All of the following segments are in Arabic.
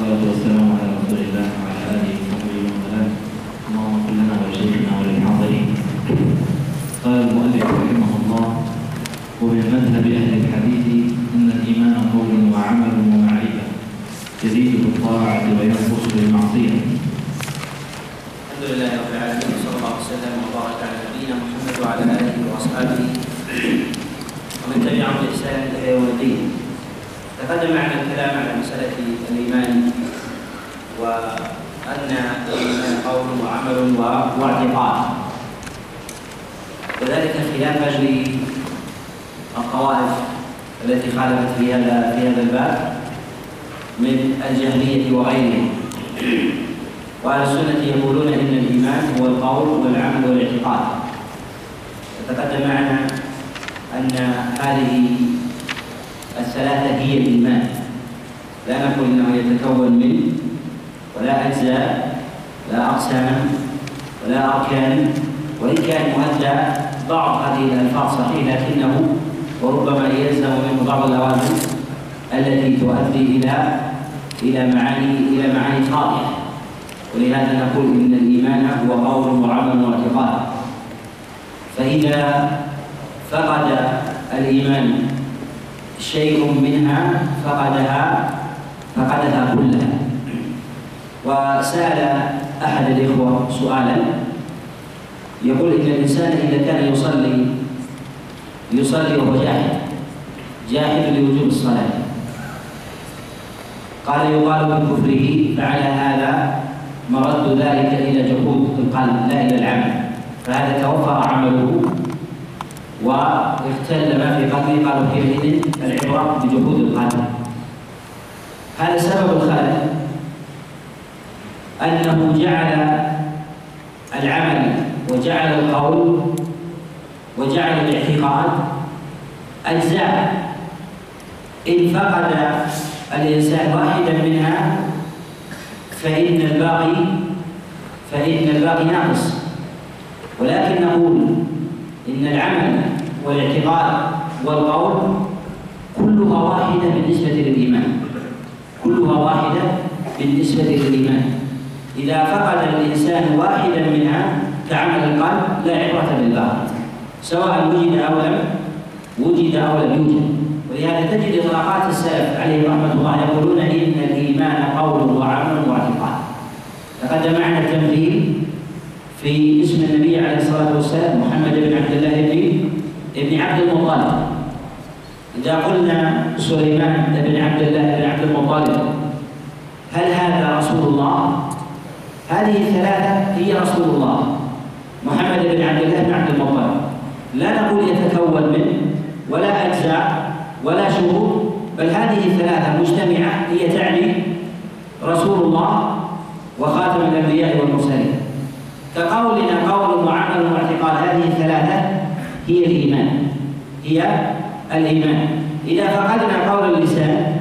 والصلاة والسلام على رسول كقولنا قول وعمل واعتقاد هذه الثلاثة هي الإيمان. هي الإيمان. إذا فقدنا قول اللسان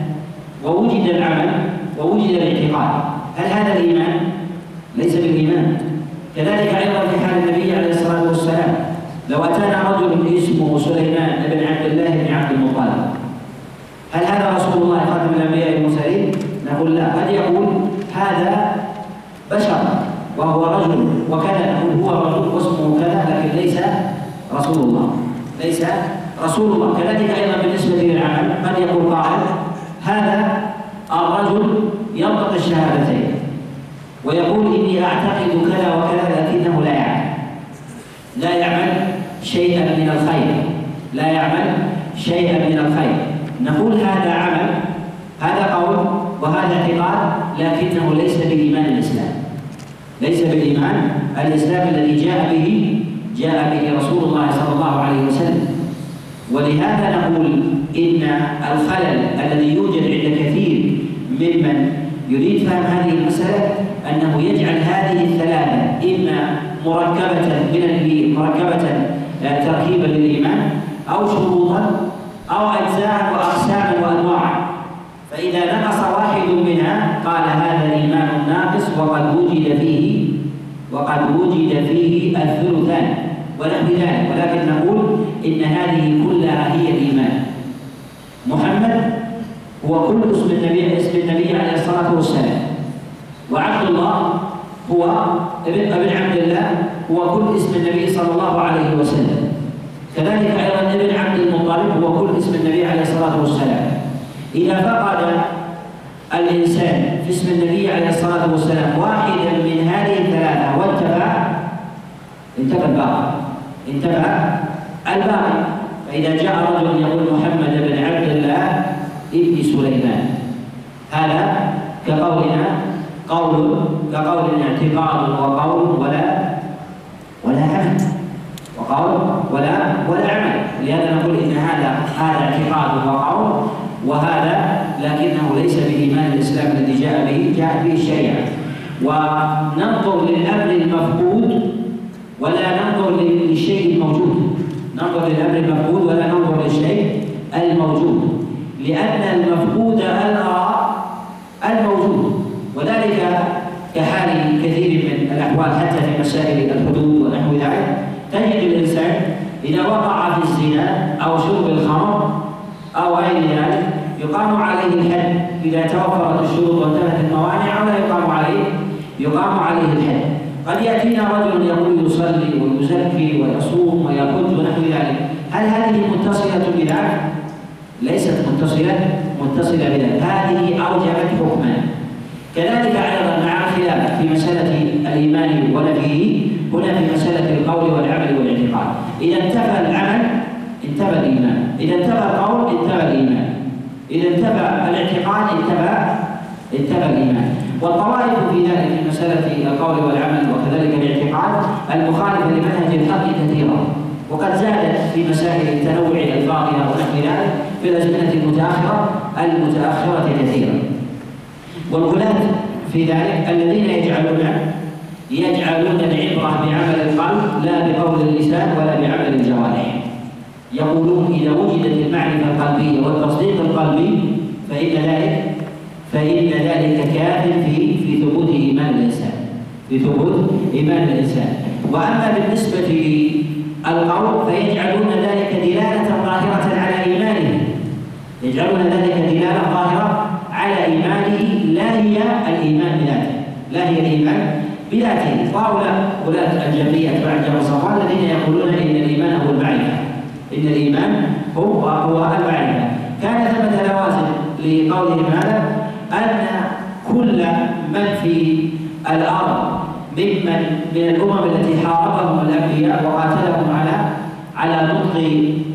ووجد العمل ووجد الاعتقاد هل هذا الإيمان؟ ليس بالإيمان. كذلك أيضا في حال النبي عليه الصلاة والسلام لو أتانا رجل اسمه سليمان بن عبد الله بن عبد المطلب هل هذا رسول الله خاتم الأنبياء والمرسلين؟ نقول لا. قد يقول هذا بشر. وهو رجل وكذا نقول هو رجل واسمه كذا لكن ليس رسول الله. ليس رسول الله. كذلك أيضا بالنسبة للعمل قد يقول قائل؟ هذا الرجل ينطق الشهادتين ويقول إني أعتقد كذا وكذا لكنه لا يعمل. لا يعمل شيئا من الخير. لا يعمل شيئا من الخير. نقول هذا عمل هذا قول وهذا اعتقاد لكنه ليس بإيمان الإسلام. ليس بالإيمان الإسلام الذي جاء به جاء به رسول الله صلى الله عليه وسلم. ولهذا نقول إن الخلل الذي يوجد عند كثير ممن يريد فهم هذه المسألة أنه يجعل هذه الثلاثة إما مركبة من مركبة تركيبا للإيمان أو شروطا أو أجزاء وأقساما وأنواعا فإذا نقص واحد منها قال هذا الإيمان ناقص وقد وجد فيه وقد وجد فيه الثلثان. ونحو ذلك. ولكن نقول إن هذه كلها هي الإيمان. محمد هو كل اسم النبي اسم النبي عليه الصلاة والسلام. وعبد الله هو ابن ابن عبد الله هو كل اسم النبي صلى الله عليه وسلم. كذلك أيضا ابن عبد المطلب هو كل اسم النبي عليه الصلاة والسلام. إذا فقد الإنسان في اسم النبي عليه الصلاة والسلام واحدا من هذه الثلاثة وانتفع انتفى الباقي انتفى الباقي. فإذا جاء رجل يقول محمد بن عبد الله ابن سليمان هذا كقولنا قول كقولنا اعتقاد وقول ولا ولا عمل وقول ولا ولا عمل. لهذا نقول إن هذا هذا اعتقاد وقول وهذا لكنه ليس بإيمان الإسلام الذي جاء به جاءت به الشريعة. وننظر للأمر المفقود ولا ننظر للشيء الموجود. ننظر للأمر المفقود ولا ننظر للشيء الموجود. لأن المفقود الارى الموجود وذلك كحال كثير من الأحوال حتى في مسائل الحدود ونحو ذلك. تجد الإنسان إذا وقع في الزنا أو شرب الخمر أو غير ذلك يقام عليه الحد إذا توفرت الشروط وانتهت الموانع ولا يقام عليه يقام عليه الحد. قد يأتينا رجل يقول يصلي ويزكي ويصوم ويحج ونحو ذلك. هل هذه متصلة بذلك؟ ليست متصلة متصلة بذلك هذه أوجبت حكما. كذلك أيضا مع الخلاف في مسألة الإيمان ونفيه هنا في مسألة القول والعمل والاعتقاد. إذا انتفى العمل انتفى الإيمان. إذا انتفى القول إذا انتفى الاعتقاد انتفى انتفى الإيمان. والطوائف في ذلك في مسألة القول والعمل وكذلك الاعتقاد المخالفه لمنهج الحق كثيرة. وقد زادت في مسائل التنوع الفاضله ونحو ذلك في الازمنه المتأخرة المتأخرة كثيرا والغلاة في ذلك الذين يجعلون يجعلون العبرة بعمل القلب لا بقول اللسان ولا بعمل الجوارح. يقولون إذا وجدت المعرفة القلبية والتصديق القلبي فإن ذلك فإن ذلك كاف في في ثبوت إيمان الإنسان. في ثبوت إيمان الإنسان. وأما بالنسبة للقول فيجعلون ذلك دلالة ظاهرة على إيمانه. يجعلون ذلك دلالة ظاهرة على إيمانه لا هي الإيمان بذاته. لا هي الإيمان بذاته. وهؤلاء ولاة الجمعية الجمع الصفوان الذين يقولون إن الإيمان هو المعرفة. إن الإيمان هو هو المعرفة كان ثمة لوازم لقولهم هذا أن كل من في الأرض ممن من الأمم التي حاربهم الأنبياء وقاتلهم على على نطق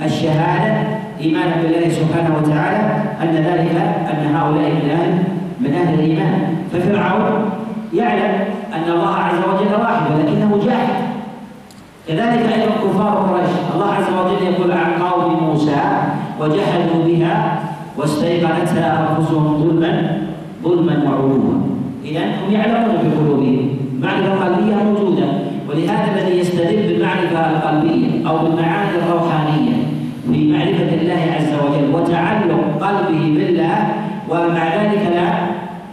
الشهادة إيمانا بالله سبحانه وتعالى أن ذلك أن هؤلاء من أهل من أهل الإيمان. ففرعون يعلم أن الله عز وجل واحد ولكنه جاحد كذلك أيضا كفار قريش. الله عز وجل يقول عن قوم موسى وجحدوا بها واستيقنتها أنفسهم ظلما ظلما وعلوا. إذا هم يعلمون بقلوبهم. معرفة قلبية موجودة ولهذا الذي يستدل بالمعرفة القلبية أو بالمعاني الروحانية في معرفة الله عز وجل وتعلق قلبه بالله ومع ذلك لا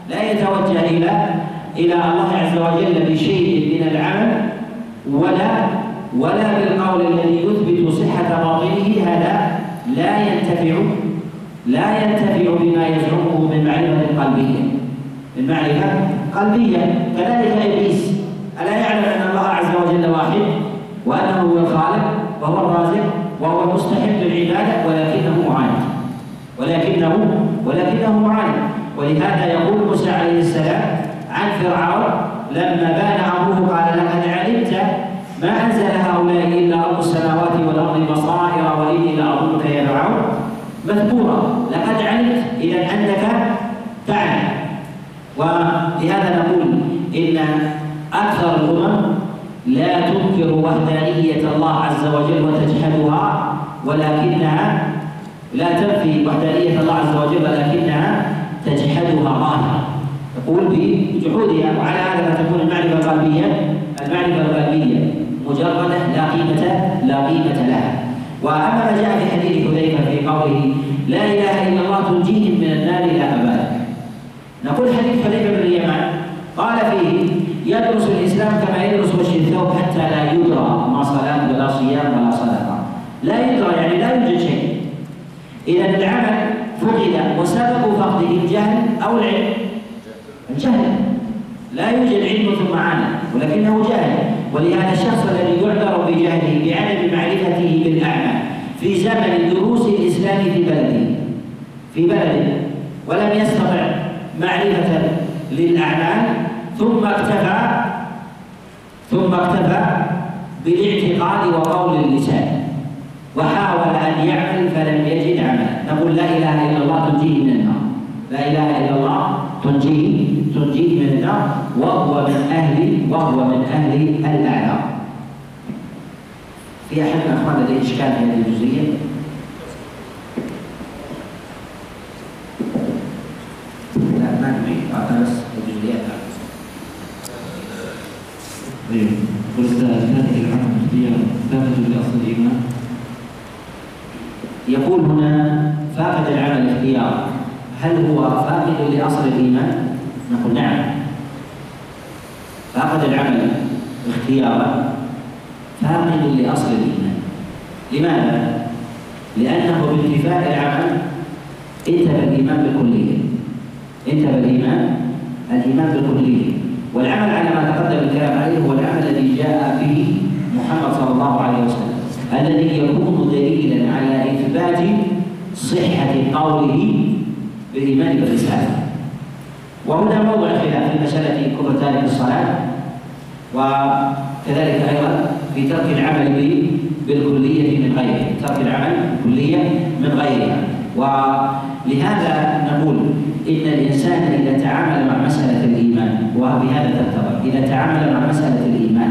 لا يتوجه إلى إلى الله عز وجل بشيء من العمل ولا ولا بالقول الذي يثبت صحة باطنه هذا لا ينتفع لا ينتفع بما يزعمه من معرفة قلبية من معرفة قلبية. كذلك إبليس. ألا يعلم أن الله عز وجل واحد وأنه هو الخالق وهو الرازق وهو مستحق للعبادة ولكنه معاند ولكنه ولكنه معاند ولهذا يقول موسى عليه السلام عن فرعون لما بان أمره قال لقد علمت ما أنزل هؤلاء الا رب السماوات والارض بصائر واني لاظنك يا فرعون مذكورا لقد علمت اذا انك تعلم ولهذا نقول إن أكثر الأمم لا تنكر وحدانية الله عز وجل وتجحدها ولكنها لا تنفي وحدانية الله عز وجل ولكنها تجحدها ظاهرة. تقول بجحودها وعلى هذا تكون المعرفة القلبية المعرفة القلبية مجردة لا قيمة لا قيمة لها. وأما ما جاء في حديث حذيفة في قوله لا إله إلا الله تنجيهم من النار لا أبدا نقول حديث حذيفة بن اليمان. قال فيه يدرس الإسلام كما يدرس وجه الثوب حتى لا يدرى ما صلاة ولا صيام ولا صدقة. لا يدرى يعني لا يوجد شيء. إذا العمل فقد وسبب فقده الجهل أو العلم. جهل لا يوجد علم ثم عمل ولكنه جاهل ولهذا الشخص الذي يعذر بجهله بعدم معرفته بالاعمال في زمن دروس الإسلام في بلده في بلده ولم يستطع معرفة للأعمال ثم اكتفى ثم اكتفى بالاعتقاد وقول اللسان وحاول أن يعمل فلم يجد عملا. نقول لا إله إلا الله تنجيه من النار. لا إله إلا الله تنجيه تنجيه من النار وهو من أهل وهو من أهل الاعذار في أحد من الأخوان لديه إشكال في هذه الجزئية؟ هذه العمل اختيار ثابت لأصل الإيمان. يقول هنا فاقد العمل اختيار هل هو فاقد لأصل الإيمان؟ نقول نعم. فاقد العمل اختيارا فاقد لأصل الإيمان. لماذا؟ لأنه بانتفاء العمل انتفى الإيمان بالكليه انتفى الإيمان الإيمان بالكليه والعمل على ما تقدم الكلام عليه هو العمل الذي جاء به محمد صلى الله عليه وسلم الذي يكون دليلا على إثبات صحة قوله بالايمان بالرساله وهنا موضع خلاف في مسألة كفر تارك الصلاة وكذلك أيضا في ترك العمل بالكلية من غيره ترك العمل بالكلية من غيرها ولهذا نقول إن الإنسان إذا تعامل مع مسألة الإيمان وبهذا تعتبر إذا تعامل مع مسألة الإيمان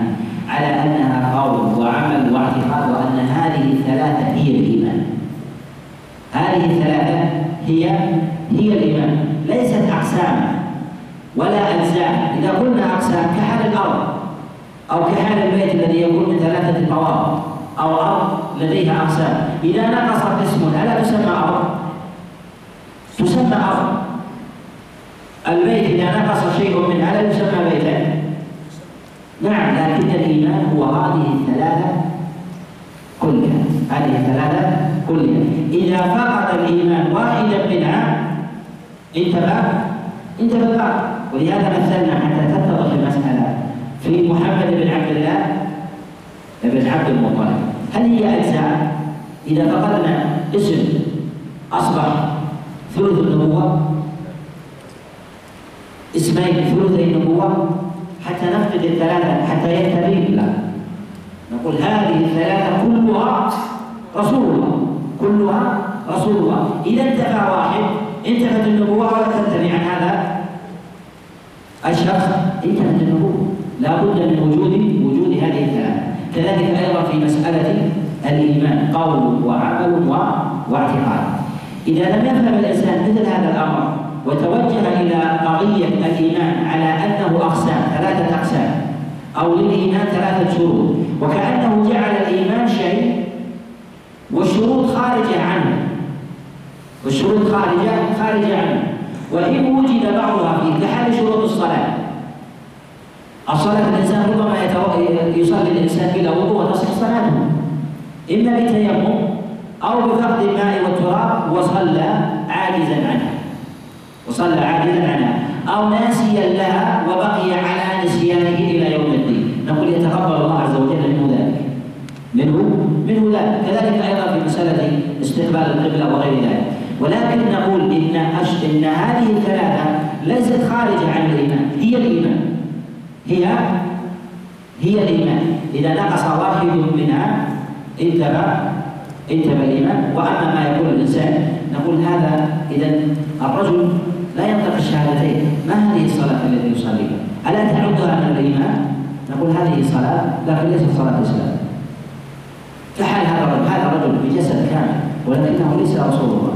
على أنها قول وعمل واعتقاد وأن هذه الثلاثة هي الإيمان. هذه الثلاثة هي هي الإيمان. ليست أقسام ولا أجزاء. إذا قلنا أقسام كحال الأرض أو كحال البيت الذي يكون من ثلاثة طوابق أو أرض لديها أقسام. إذا نقص قسم ألا تسمى أرض؟ تسمى أرض. البيت إذا نقص شيء منها لا يسمى بيتا. نعم لكن الإيمان هو هذه الثلاثة كلها. هذه الثلاثة كلها. إذا فقد الإيمان واحدا منها انتبه انتبه. ولهذا مثلنا حتى تتضح المسألة. في محمد بن عبد الله بن عبد المطلب. هل هي أجزاء؟ إذا فقدنا اسم أصبح ثلث النبوة. اسمين ثلثي النبوة. حتى نفقد الثلاثة حتى ينتهي لا نقول هذه الثلاثة كلها رسول الله كلها رسول الله اذا انتفى واحد انتفت النبوة ولا تنتفي عن هذا. الشخص انتهت النبوة. لا بد من وجود وجود هذه الثلاثة. كذلك أيضا في مسألة الإيمان قول وعمل واعتقاد. إذا لم يفهم الإنسان مثل هذا الأمر وتوجه إلى قضية الإيمان على أنه أقسام ثلاثة أقسام أو للإيمان ثلاثة شروط وكأنه جعل الإيمان شيء والشروط خارجة عنه. والشروط خارجة خارجة عنه. وإن وجد بعضها فيه كحال شروط الصلاة. الصلاة الإنسان ربما يصلي الإنسان بلا وضوء وتصح صلاته. إما بتيمم أو بفقد الماء والتراب وصلى عاجزا عنها. وصلى عاجزا عنها. أو ناسيا لها وبقي على نسيانه إلى يوم الدين. نقول يتقبل الله عز وجل منه ذلك. منه؟ منه ذلك كذلك أيضا في مسألة استقبال القبلة وغير ذلك. ولكن نقول إن إن هذه الثلاثه ليست خارجة عن الإيمان. هي الإيمان. هي؟ هي الإيمان. إذا نقص واحد منها انتبه. انتبه الايمان وأما ما يقول الإنسان نقول هذا اذا الرجل لا ينطق الشهادتين. ما هذه الصلاة التي يصليها؟ ألا تعدها من الإيمان؟ نقول هذه صلاة لكن ليست صلاة الإسلام. كحال هذا الرجل هذا الرجل بجسد كامل ولكنه ليس رسول الله.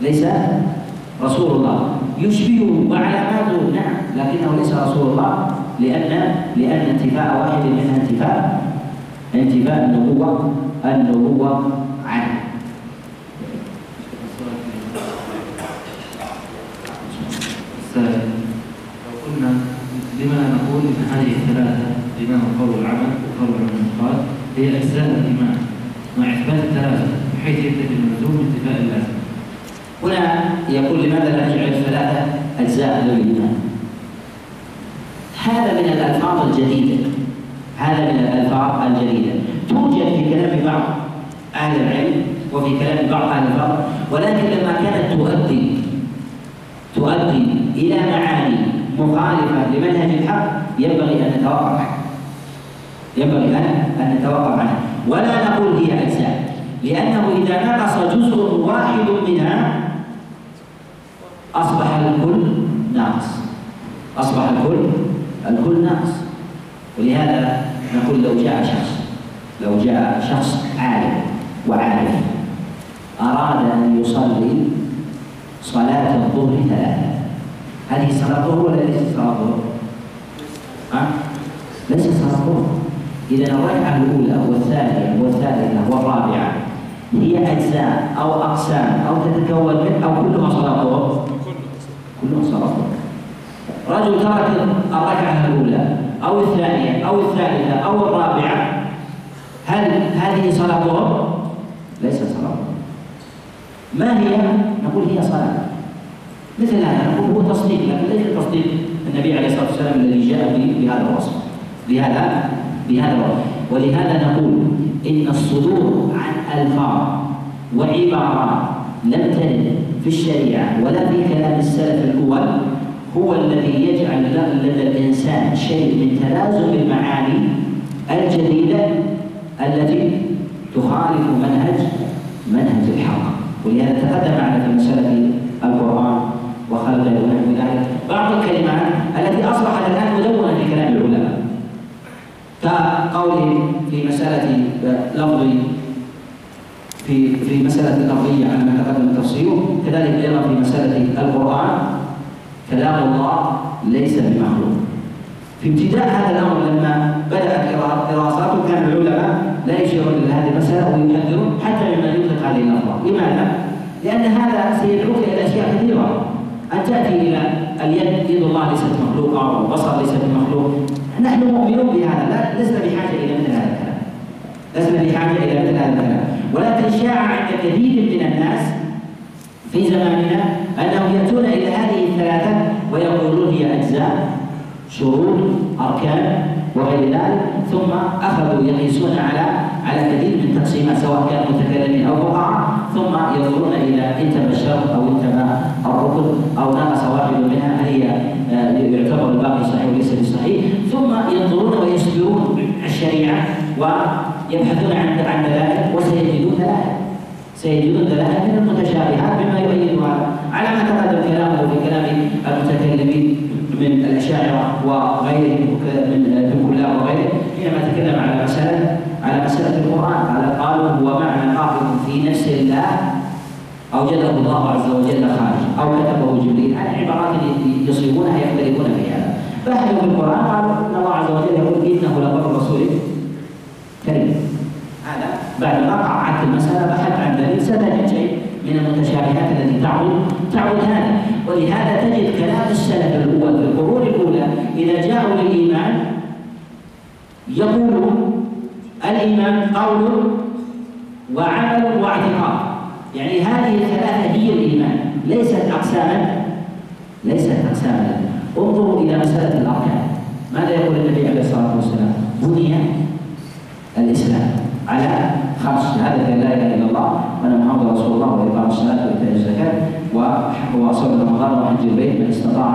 ليس رسول الله. يشبهه وعلاماته نعم لكنه ليس رسول الله. لأن لأن انتفاء واحد منها انتفاء انتفاء النبوة النبوة عنه السائل لو قلنا لما لا نقول ان هذه الثلاثه الايمان والقول والعمل والقول والعمل هي أجزاء الإيمان مع إثبات الثلاثه بحيث ينتفي الملزوم انتفاء اللازم. هنا يقول لماذا لا نجعل الثلاثة أجزاء للايمان؟ هذا من الألفاظ الجديدة هذا من الألفاظ الجديدة توجد في كلام بعض أهل العلم وفي كلام بعض أهل الفضل ولكن لما كانت تؤدي تؤدي إلى معاني مخالفة لمنهج الحق ينبغي أن نتوقف عنها ينبغي أن نتوقف عنها. ولا نقول هي أجزاء. لأنه إذا نقص جزء واحد منها أصبح الكل ناقص. أصبح الكل الكل ناقص. ولهذا نقول لو جاء شخص لو جاء شخص عالم وعارف أراد أن يصلي صلاة الظهر ثلاثة. هذه صلاة الظهر ولا ليست صلاة الظهر؟ ها؟ ليست صلاة الظهر. إذا الركعة الأولى والثانية والثالثة والرابعة هي أجزاء أو أقسام أو تتكون من أو كلها صلاة الظهر؟ كلها صلاة الظهر رجل ترك الركعة الأولى أو الثانية أو الثالثة أو الرابعة هل هذه صلاة ظهر؟ ليست صلاة ما هي؟ نقول هي صلاة مثل هذا نقول هو تصديق لكن ليس تصديق النبي عليه الصلاة والسلام الذي جاء بهذا الوصف بهذا بهذا الوصف ولهذا نقول إن الصدور عن ألفاظ وعبارات لم ترد في الشريعة ولا في كلام السلف الأول هو الذي يجعل لدى الإنسان شيء من تلازم المعاني الجديدة التي تخالف منهج منهج الحق. ولهذا تقدم معنا في مسألة القرآن وخلقه ونحو ذلك بعض الكلمات التي أصبحت الآن مدونة في كلام كقوله في مسألة لفظ في في مسألة اللفظية على ما تقدم تفصيله كذلك أيضا في مسألة القرآن. كلام الله ليس بمخلوق. في ابتداء هذا الأمر لما بدات دراساته كان العلماء لا يشيرون إلى هذه المسألة ويحذرون حتى مما يطلق عليه الافضل، لماذا؟ لأن هذا سيدعوك إلى أشياء كثيرة. أن تأتي إلى اليد يد الله ليست مخلوقة والبصر ليس بمخلوق، نحن مؤمنون بهذا لا لسنا بحاجه إلى مثل هذا الكلام. لسنا بحاجه إلى مثل هذا الكلام، ولكن شاع عند كثير من الناس في زماننا أنهم يأتون إلى هذه الثلاثة ويقولون هي أجزاء شروط أركان وغير ذلك ثم أخذوا يقيسون على على كثير من التقسيمات سواء كانوا متكلمين أو فقهاء ثم ينظرون إلى انتبه الشرط أو انتبه الركن أو ناقص واحد منها هل هي آه، يعتبر الباقي صحيح وليس بصحيح. ثم ينظرون ويسبرون الشريعة ويبحثون عن عن دلائل وسيجدون دلائل. سيجدون دلائل من المتشابهات بما يؤيدها على ما تقدم كلامه في كلام المتكلمين. من الأشاعرة وغيرهم من الكلاب وغيره حينما تكلم على مسألة على مسألة القرآن قال قالوا هو معنى قائم في نفس الله أوجده الله عز وجل خارج أو كتبه جبريل. هذه عبارات يصيبونها يختلفون في هذا. في القرآن قالوا إن الله عز وجل يقول إنه لقول رسول كريم هذا بعد ما قعدت المسألة بحث عن دليل ستجد شيء. من المتشابهات التي تعود تعود هذا ولهذا تجد كلام السلف الأول في القرون الأولى إذا جاءوا للإيمان يقولون الإيمان قول وعمل واعتقاد. يعني هذه الثلاثة هي الإيمان. ليست أقساما ليست أقساما. انظروا إلى مسألة الأركان. ماذا يقول النبي عليه الصلاة والسلام؟ بني الإسلام على خمس شهادة لا إله إلا الله وأن محمد رسول الله وإقام الصلاة وإيتاء الزكاة وصوم رمضان وحج البيت من استطاع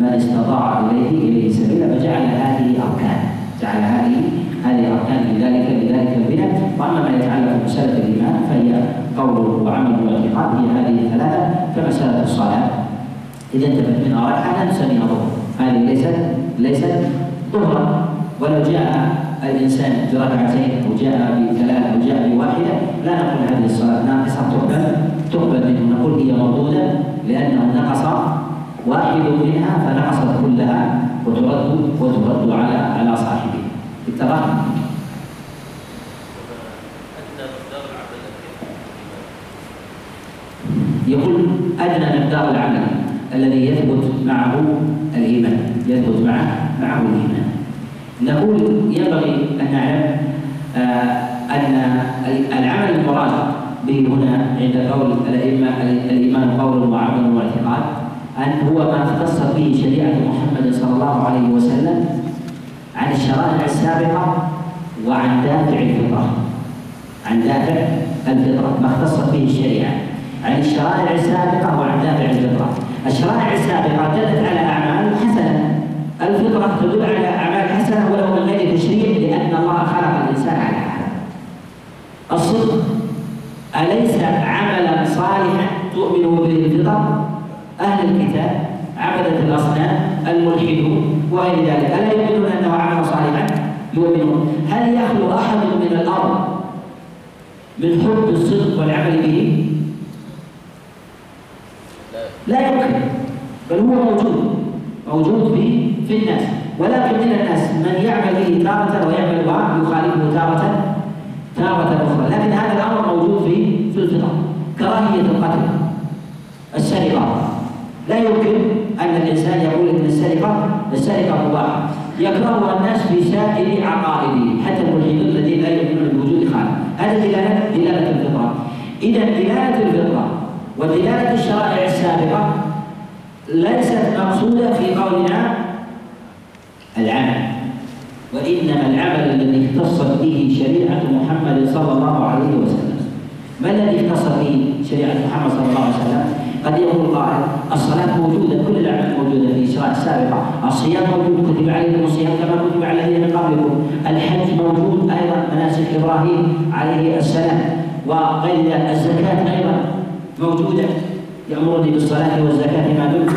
من استطاع إليه إليه سبيلا فجعل هذه أركان. جعل هذه هذه أركان لذلك لذلك البناء. وأما ما يتعلق بمسألة الإيمان فهي قول وعمل واعتقاد هي هذه الثلاثة. كمسألة الصلاة. إذا انتبهت منها ركعة نسميها ظهر. هذه ليست ليست ظهرا. ولو جاء الانسان بركعتين أو جاء بثلاث أو جاء بواحدة لا نقول هذه الصلاة ناقصة تقبل تقبل منه نقول هي مردوده لأنه نقص واحد منها فنقصت كلها وترد وترد على على صاحبه. اتفقنا؟ يقول أدنى مقدار العمل الذي يثبت معه الإيمان يثبت معه معه الإيمان. نقول ينبغي عند قول الأئمة الإيمان قول وعمل واعتقاد أن هو ما اختصت به شريعة محمد صلى الله عليه وسلم الشرائع السابقة وعن دافع الفطرة. عن دافع الفطرة ما اختصت به الشريعة. عن الشرائع السابقة وعن دافع الفطرة. الشرائع السابقة دلت على أعمال حسنة. الفطرة تدل على أعمال حسنة ولو من غير تشريع لأن الله خلق الإنسان على الصدق أليس عملا صالحا. تؤمن به الفطر أهل الكتاب عبدة الأصنام الملحدون وغير ذلك. ألا يؤمنون أنه عمل صالحا؟ يؤمنون. هل يخلو أحد من الأرض من حب الصدق والعمل به؟ لا يمكن بل هو موجود موجود في في الناس. ولكن من الناس من يعمل به تارة ويعمل ويخالفه تارة تارة أخرى. لكن هذا في كراهية القتل السرقة. لا يمكن أن الإنسان يقول أن السرقة السرقة مباحة. يكرهها الناس في سائر عقائدهم حتى الملحدون الذين لا يؤمنون بوجود خالق. هذا دلالة دلالة الفطرة. إذا دلالة الفطرة ودلالة الشرائع السابقة ليست مقصودة في قولنا العمل. وإنما العمل الذي اختصت به شريعة محمد صلى الله عليه وسلم. ما الذي اختص به شريعة محمد صلى الله عليه وسلم؟ قد يقول قائل الصلاة موجودة كل الأعمال موجودة في الشرائع السابقة. الصيام موجود كتب عليكم الصيام كما كتب على الذين من قبلكم. الحج موجود أيضا مناسك إبراهيم عليه السلام. وغير ذلك الزكاة أيضا موجودة. يأمرني بالصلاة والزكاة ما دمت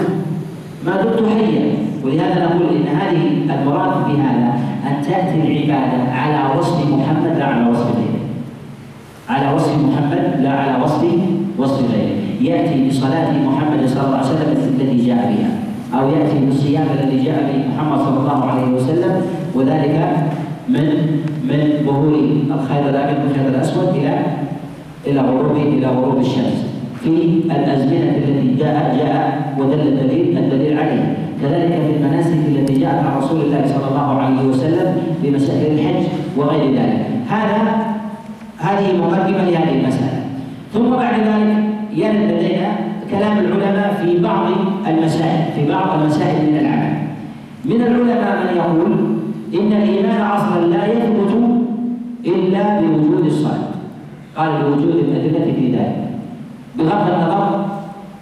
ما دمت حيا. ولهذا نقول إن هذه المراد بهذا أن تأتي العبادة على وصف محمد لا على وصف. على وصف محمد لا على وصف وصف غيره. يأتي بصلاة محمد صلى الله عليه وسلم التي جاء بها أو يأتي بالصيام الذي جاء به محمد صلى الله عليه وسلم وذلك من من ظهور الخير الأبيض والخير الأسود إلى إلى غروب إلى غروب الشمس. في الأزمنة التي جاء جاء ودل الدليل الدليل عليه. كذلك في المناسك التي جاءت عن رسول الله صلى الله عليه وسلم في مسائل الحج وغير ذلك. هذا هذه مقدمة لهذه المسألة. ثم بعد ذلك يرد لدينا كلام العلماء في بعض المسائل في بعض المسائل من العمل. من العلماء من يقول إن الإيمان أصلا لا يثبت إلا بوجود الصلاة. قال بوجود الأدلة في ذلك. بغض النظر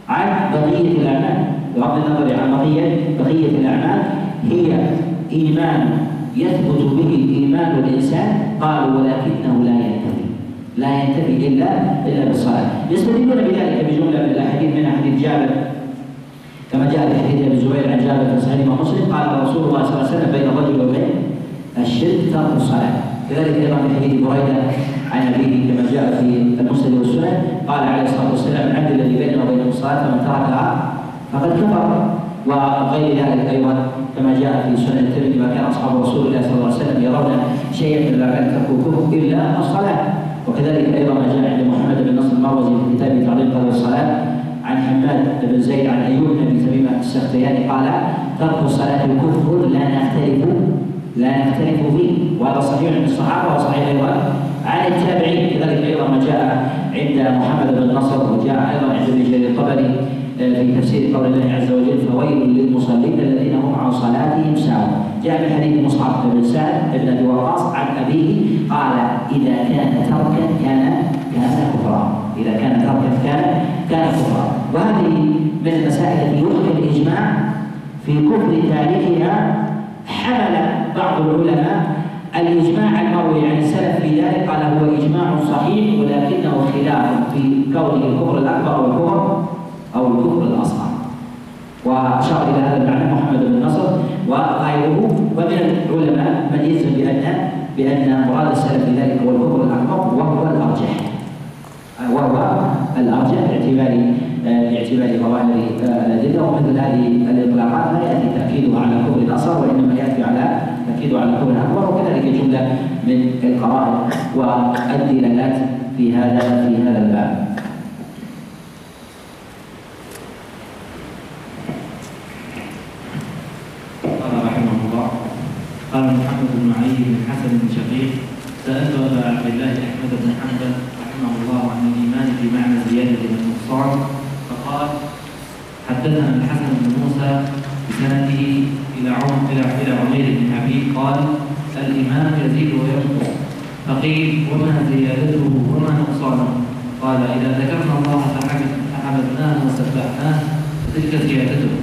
عن بقية الأعمال بغض النظر عن بقيه بقية الأعمال هي إيمان يثبت به إيمان الإنسان قالوا ولكنه لا ينتهي لا ينتهي إلا الا بالصلاه يستدلون بذلك بجملة من الأحاديث من حديث جابر. كما جاء في حديث أبي الزبير عن جابر في صحيح مسلم قال رسول الله صلى الله عليه وسلم بين الرجل وبين الشرك ترك الصلاة. كذلك أيضا في حديث بريدة عن أبيه كما جاء في المسند والسنن قال عليه الصلاة والسلام العبد الذي بينه وبين الصلاة فمن تركها فقد كفر. وغير ذلك أيضا كما جاء في سنن الترمذي ما كان أصحاب رسول الله صلى الله عليه وسلم يرون شيئا من إلا الصلاة. وكذلك أيضا ما جاء عند محمد بن نصر المروزي في كتابه تعظيم قدر الصلاة عن حماد بن زيد عن أيوب بن أبي تميمه السختياني قال ترك الصلاه كفر لا نختلف لا نختلف فيه وهذا صحيح عند الصحابة وصحيح أيضا عن التابعين. كذلك أيضا ما جاء عند محمد بن نصر وجاء أيضا عند ابن جرير الطبري آه، في تفسير قول الله عز وجل فويل للمصلين الذين هم عن صلاتهم ساهون. جاء من حديث مصعب بن سعد بن أبي وقاص عن أبيه قال إذا كان تركا كان كان كفرا. إذا كان تركا كان كان كفرا. وهذه من المسائل التي يحكى الإجماع في كفر تاركها حمل بعض العلماء. الإجماع المروي عن السلف في ذلك قال هو إجماع صحيح ولكنه خلاف في كونه الكفر الأكبر أو الكفر أو الكفر الأصغر. وأشار إلى هذا المعنى محمد بن نصر. وغيره ومن العلماء من يجزم بأن بأن مراد السلف في ذلك هو الكفر الأكبر وهو الأرجح. وهو الأرجح باعتبار باعتبار ظواهر الأدلة. ومثل هذه الإطلاقات لا يأتي تأكيدها على كفر الأصغر وإنما يأتي على تأكيد على كون أكبر وكذلك جملة من القرائن والدلالات في هذا في هذا الباب. قال رحمه الله قال محمد بن علي بن حسن بن شقيق سألت أبا عبد الله أحمد بن حنبل رحمه الله عن الإيمان بمعنى زيادة النقصان فقال حدثنا الحسن بن موسى بسنده إلى عمر إلى إلى عمير بن حبيب قال قال الإيمان يزيد وينقص. فقيل وما زيادته وما نقصانه؟ قال إذا ذكرنا الله فحمدناه وسبحناه فتلك زيادته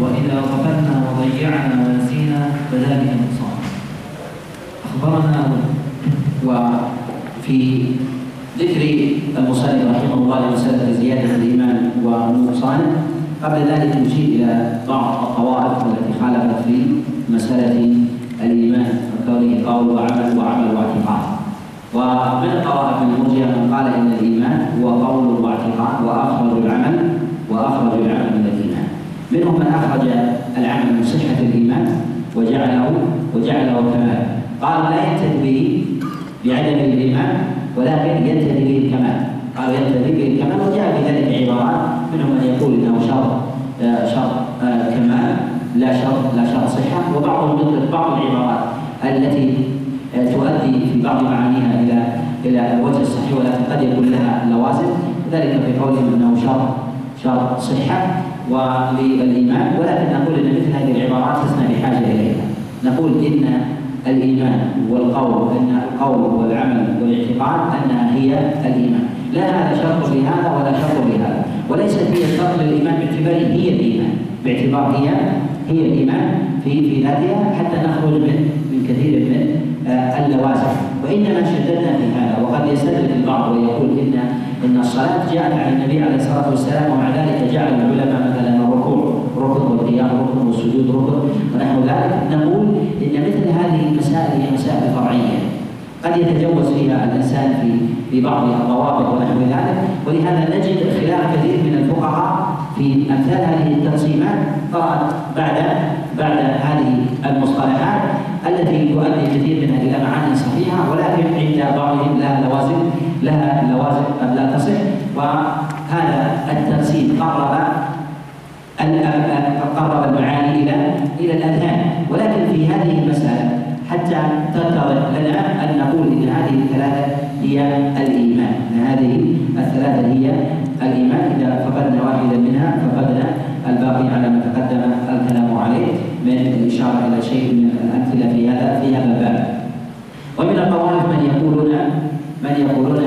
وإذا غفلنا وضيعنا ونسينا فذلك نقصان. أخبرنا وفي ذكر المصنف رحمه الله لمسألة زيادة الإيمان ونقصانه قبل ذلك نشير إلى بعض الطوائف التي خالفت في مسألة الإيمان وكونه قول وعمل وعمل واعتقاد. ومن الطوائف المرجئة من قال إن الإيمان هو قول واعتقاد وأخرج العمل وأخرج العمل من الإيمان. منهم من أخرج العمل من صحة الإيمان وجعله وجعله كمال. قال لا ينتهي به بعدم الإيمان ولكن ينتهي به الكمال. قالوا ينتهي به الكمال وجاء في ذلك عبارات منهم من يقول إنه شرط آه، شرط آه، كمال لا شرط لا شرط صحة وبعضهم يطلق بعض العبارات التي آه، تؤدي في بعض معانيها إلى إلى الوجه الصحيح ولكن قد يكون لها لوازم. ذلك في قولهم إنه شرط شرط صحة وللإيمان. ولكن نقول إن مثل هذه العبارات لسنا بحاجة إليها. نقول إن الإيمان والقول أن القول والعمل والاعتقاد انها هي الإيمان. لا هذا شرط لهذا ولا شرط لهذا. وليست هي شرط للإيمان باعتبار هي الإيمان. باعتبار هي هي الإيمان في في ذاتها حتى نخرج من من كثير من آه، اللوازم. وإنما شددنا في هذا وقد يستدل البعض ويقول إن إن الصلاة جاءت عن النبي عليه الصلاة والسلام ومع ذلك جعل العلماء مثلا الركوع ركن والقيام ركن والسجود ركن ونحو ذلك. نقول إن مثل هذه المسائل هي مسائل فرعية. قد يتجوز فيها الإنسان في في بعض الضوابط ونحو ذلك. ولهذا نجد خلاف كثير من الفقهاء في أمثال هذه التقسيمات. بعد بعد هذه المصطلحات التي تؤدي كثير منها إلى معاني صحيحة ولكن عند بعضهم لها لوازم لها لوازم لا تصح. وهذا التقسيم قرب قرب المعاني إلى إلى الأذهان. ولكن في هذه المسألة حتى تتضح لنا أن نقول إن هذه الثلاثة هي الإيمان. ان هذه الثلاثة هي الإيمان. إذا فقدنا واحدا منها فقدنا الباقي على ما تقدم الكلام عليه. من الإشارة إلى شيء من الأمثلة في هذا في هذا الباب. ومن الطوائف من يقولون من يقولون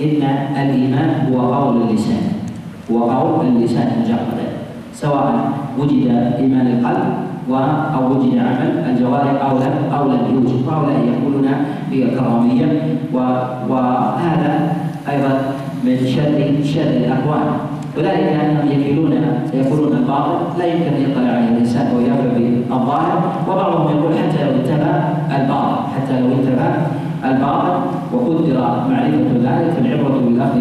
إن الإيمان هو قول اللسان. هو قول اللسان مجردا سواء وجد إيمان القلب أو وجد عمل الجوارح أو لم أو لم يوجد. وهؤلاء يقولون بالكراميه وهذا أيضا من شر شر الأقوال. وذلك أنهم يكيلون يقولون الباطل. لا يمكن أن يطلع عليه الإنسان ويعرف بالظاهر وبعضهم يقول حتى لو انتبه الباطل. حتى لو انتبه الباطل. وقدر معرفة ذلك فالعبره بالاخذ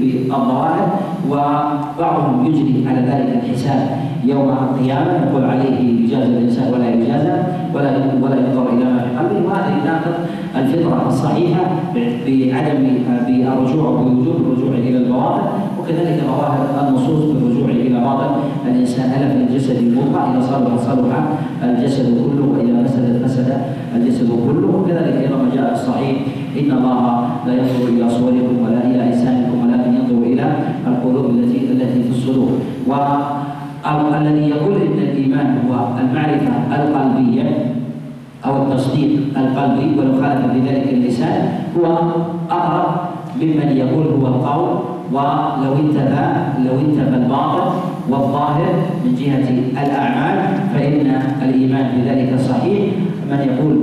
بالظواهر وبعضهم يجري على ذلك الحساب يوم القيامة يقول عليه يجازى الإنسان ولا يجازى ولا ولا ينظر إلى ما في قلبه وهذا يناقض الفطرة الصحيحة بعدم بالرجوع بوجوب الرجوع إلى البواطن. وكذلك ظواهر النصوص بالرجوع إلى باطن الإنسان في الجسد المضغه اذا صلح صلح الجسد كله واذا فسد فسد الجسد كله. وكذلك أيضا ما جاء في الصحيح إن الله لا ينظر إلى صوركم ولا إلى أجسامكم ولكن ينظر إلى القلوب التي التي في الصدور. والذي يقول إن الإيمان هو المعرفة القلبية أو التصديق القلبي ولو خالف في ذلك اللسان هو أقرب ممن يقول هو القول ولو انتفى لو انتفى الباطل والظاهر من جهة الأعمال فإن الإيمان بذلك صحيح. من يقول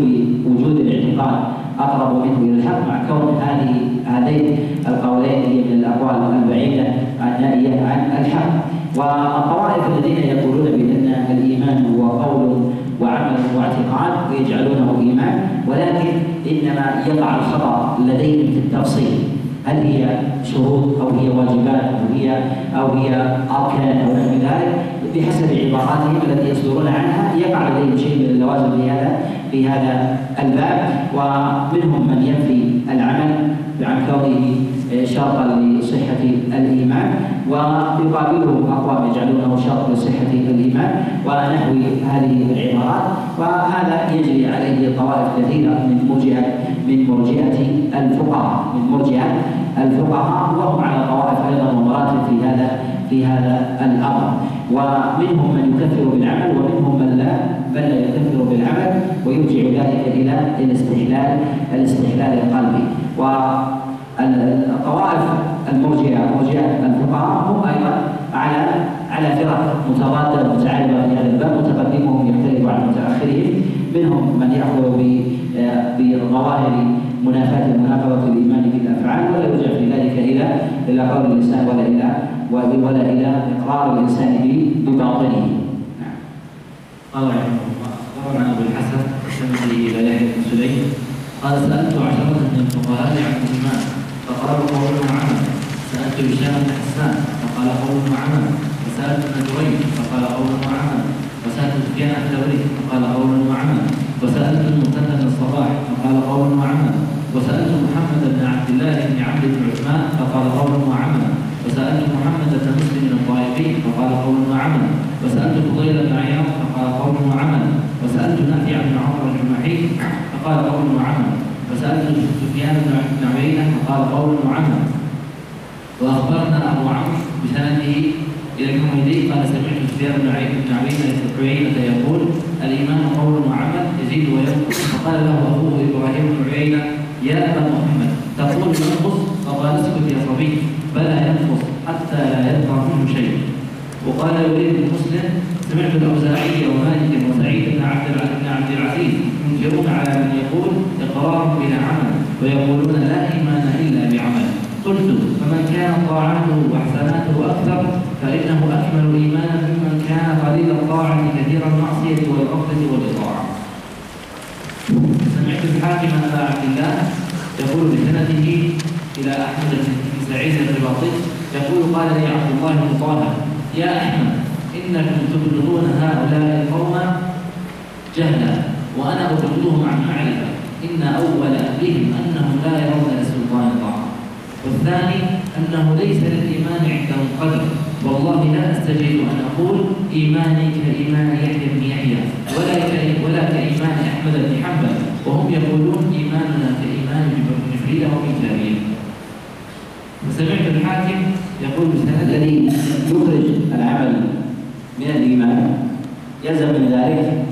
بوجود الاعتقاد أقرب منه إلى الحق مع كون هذه هذين القولين هي من الأقوال البعيدة النائية عن الحق. والطوائف الذين يقولون بأن الإيمان هو قول وعمل واعتقاد ويجعلونه إيمان ولكن إنما يقع الخطأ لديهم في التفصيل. هل هي شروط أو هي واجبات أو هي أو هي أركان أو نحو ذلك بحسب عباراتهم التي يصدرون عنها يقع لديهم شيء من اللوازم في هذا في هذا الباب. ومنهم من ينفي العمل عن كونه شرطا لصحة الإيمان ويقابله أقوام يجعلونه شرط لصحة الإيمان. ونحو هذه العبارات وهذا يجري عليه طوائف كثيرة من مرجئة من مرجئة الفقهاء من مرجئة الفقهاء وهم على طوائف أيضا ومراتب في هذا في هذا الأمر. ومنهم من يكفر بالعمل ومنهم من لا بل لا يكفر بالعمل ويرجع ذلك إلى الاستحلال الاستحلال القلبي والطوائف المرجئة مرجئة الفقهاء هم أيضا على على فرق متضادة متعارضة في هذا الباب متقدمهم يختلف عن متأخرهم منهم من يأخذ بظواهر منافاة المناقضة الإيمان بالأفعال ولا يرجع في ذلك إلى إلى قول الإنسان ولا إلى ولا إلى إقرار الإنسان بباطنه. نعم. قال رحمه الله أخبرنا أبو الحسن السندي إلى يحيى بن قال سألت عشرة من الفقهاء عن الإيمان فقالوا قول وعمل سألت هشام بن حسان فقال قول وعمل وسألت ابن جريج فقال قول وعمل وسألت سفيان الثوري فقال قول وعمل وسألت المثنى بن الصباح فقال قول وعمل وسألت محمد بن عبد الله بن عبد بن عثمان فقال قول وعمل وسألت محمد بن مسلم الطائفي فقال قول وعمل وسألت فضيل بن عياض فقال قول وعمل وسألت نافع بن عمر الجمحي فقال قول وعمل وسألت سفيان بن عيينة فقال قول وعمل وأخبرنا أبو عمرو بسنده إلى الحميدي قال سمعت سفيان بن عيينة يقول الإيمان قول وعمل يزيد وينقص. فقال له أخوه إبراهيم بن عيينة يا أبا محمد تقول ينقص؟ فقال اسكت يا صبي بلى ينقص حتى لا يبقى منه شيء. وقال يريد المسلم سمعت الأوزاعي ومالك وسعيد بن عبد بن عبد العزيز ينكرون على من يقول إقرار بلا عمل ويقولون لا إيمان إلا بعمل. قلت فمن كان طاعته وحسناته أكثر فإنه أكمل إيمانا ممن كان قليل الطاعة كثير المعصية والغفلة والإطاعة سمعت الحاكم أبا عبد الله يقول بسنده إلى أحمد بن سعيد الرباطي يقول قال لي عبد الله بن طه يا أحمد إنكم تبلغون هؤلاء القوم جهلا وأنا أبلغهم عن معرفة. إن أول بهم أنهم لا يرون لسلطان طاعة والثاني أنه ليس للإيمان عندهم قدر. والله لا أستجيب أن أقول إيماني كإيمان يحيى بن يحيى ولا ولا كإيمان أحمد بن حنبل وهم يقولون إيماننا كإيمان جبريل وميكائيل. وسمعت الحاكم يقول الذي يخرج العمل من الإيمان يلزم من ذلك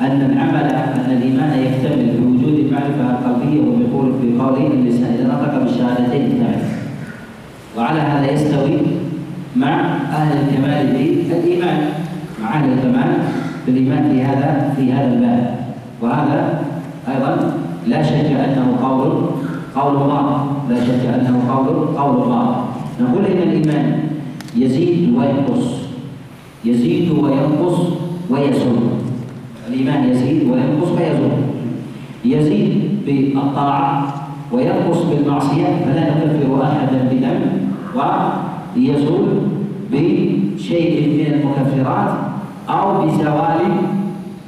أن العمل أن الإيمان يكتمل بوجود المعرفة القلبية وبقول في قوله اللسان إذا نطق بالشهادتين وعلى هذا يستوي مع أهل الكمال في الإيمان. مع أهل الكمال في الإيمان في هذا في هذا الباب. وهذا أيضا لا شك أنه قول قول الله. لا شك أنه قول قول الله. نقول إن الإيمان يزيد وينقص. يزيد وينقص ويزول. الإيمان يزيد وينقص ويزول. يزيد بالطاعة وينقص بالمعصية. فلا نكفر أحدا بذنب. ويزول بشيء من المكفرات أو بزوال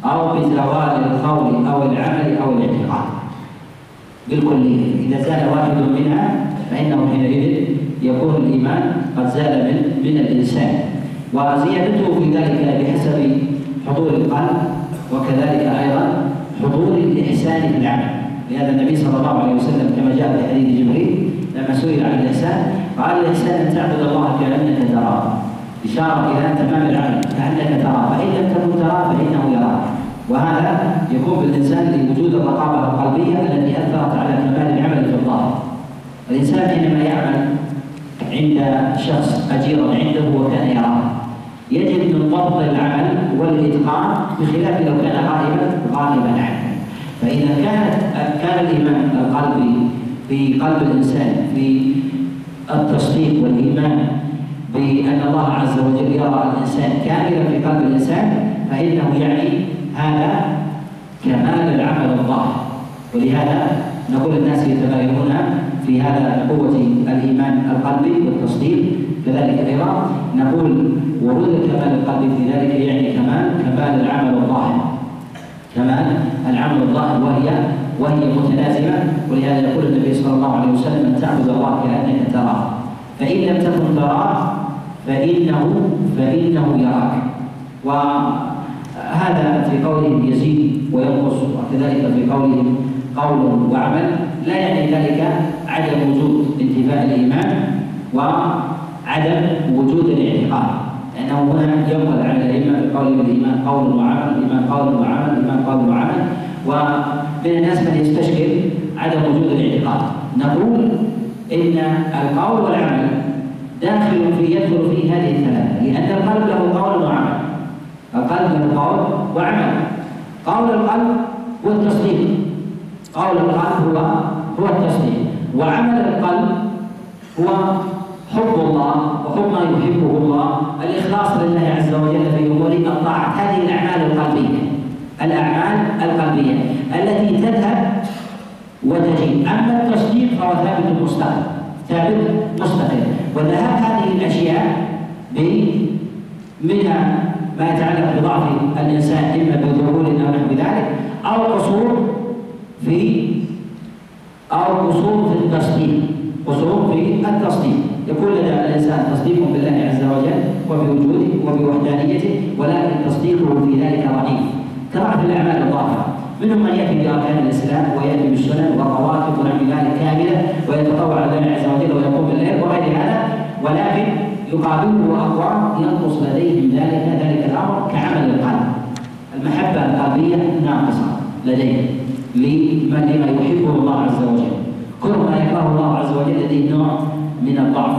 أو بزوال القول أو العمل أو الاعتقاد. بالكلية إذا زال واحد منها فإنه حينئذ يكون الإيمان قد زال من من الإنسان. وزيادته في ذلك بحسب حضور القلب وكذلك أيضا حضور الإحسان في العمل. لهذا النبي صلى الله عليه وسلم كما جاء في حديث جبريل لما سئل عن الإحسان قال الإحسان أن تعبد الله كأنك تراه. إشارة إلى تمام العمل كأنك تراه. فإن لم تكن تراه فإنه يراك. وهذا يكون بالإنسان لوجود الرقابة القلبية التي أثرت على كمال العمل في الظاهر الإنسان حينما يعمل عند شخص أجيرا عنده وكان يراه يجد من ضبط العمل والإتقان بخلاف لو كان غائبا غائبا عنه. فإذا كانت كان الإيمان القلبي في قلب الإنسان في التصديق والإيمان بأن الله عز وجل يرى الإنسان كاملا في قلب الإنسان فإنه يعني هذا كمال العمل الظاهر ولهذا نقول الناس يتباينون في هذا قوة الإيمان القلبي والتصديق. كذلك أيضا نقول ورود الكمال القلبي في ذلك يعني كمال كمال العمل الظاهر كمال العمل الظاهر وهي وهي متلازمة ولهذا يقول النبي صلى الله عليه وسلم أن تعبد الله كأنك تراه فإن لم تكن تراه فإنه فإنه يراك. وهذا في قوله يزيد وينقص وكذلك في قوله قول وعمل لا يعني ذلك عدم وجود انتفاء الإيمان وعدم وجود الاعتقاد لأنه هنا ينقل على الأئمة بقول الإيمان قول وعمل الإيمان قول وعمل الإيمان قول وعمل ومن الناس من يستشكل عدم وجود الاعتقاد. نقول إن القول والعمل داخل في يدخل في هذه الثلاثة لأن القلب له قول وعمل. القلب له قول وعمل. قول القلب هو التصديق. قول القلب هو هو التصديق. وعمل القلب هو حب الله وحب ما يحبه الله الإخلاص لله عز وجل في أمور الطاعات هذه الأعمال القلبية. الأعمال القلبية التي تذهب وتجي أما التصديق فهو ثابت مستقل ثابت مستقل. وذهاب هذه الأشياء منها ما يتعلق بضعف الإنسان إما بذهول أو نحو ذلك أو قصور في أو قصور في التصديق. قصور في التصديق. يكون لدى الإنسان تصديق بالله عز وجل وبوجوده وبوحدانيته ولكن تصديقه في ذلك ضعيف. في الأعمال الظاهرة منهم من يأتي بأركان الإسلام ويأتي بالسنن والرواتب ونحو ذلك كاملة ويتطوع لله عز وجل ويقوم بالليل وغير هذا. ولكن يقابله أقوام ينقص لديهم ذلك ذلك الأمر كعمل القلب. المحبة القلبية ناقصة لديه لما يحبه الله عز وجل. كل ما يكره الله عز وجل لديه نوع من الضعف.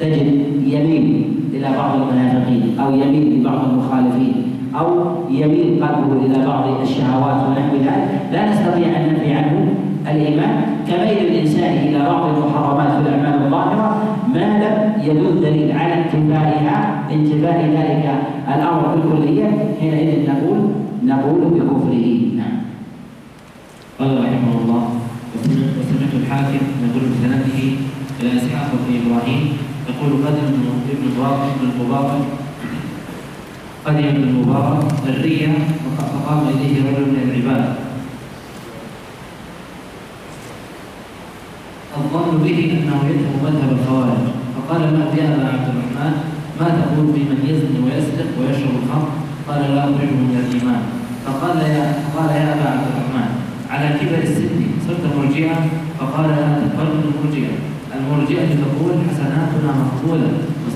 تجد يميل إلى بعض المنافقين أو يميل لبعض المخالفين. أو يميل قلبه إلى بعض الشهوات ونحو ذلك لا نستطيع أن ننفي عنه الإيمان. كميل الإنسان إلى بعض المحرمات في الأعمال الظاهرة ما لم يدل دليل على انتفائها انتفاء ذلك الأمر بالكلية حينئذ نقول نقول بكفره. نعم. قال رحمه الله وسمعت الحاكم يقول بسنده إلى إسحاق بن إبراهيم يقول قدم ابن ابن المبارك قدم المبارك الرية فقام إليه رجل من العباد. الظن به أنه يدعو مذهب الخوارج. فقال له يا أبا عبد الرحمن ما تقول في من يزني ويسرق ويشرب الخمر؟ قال لا اخرجه من الإيمان. فقال يا فقال يا أبا عبد الرحمن على كبر السن صرت مرجئا فقال لا تقبل المرجئة. المرجئة تقول حسناتنا مقبولة.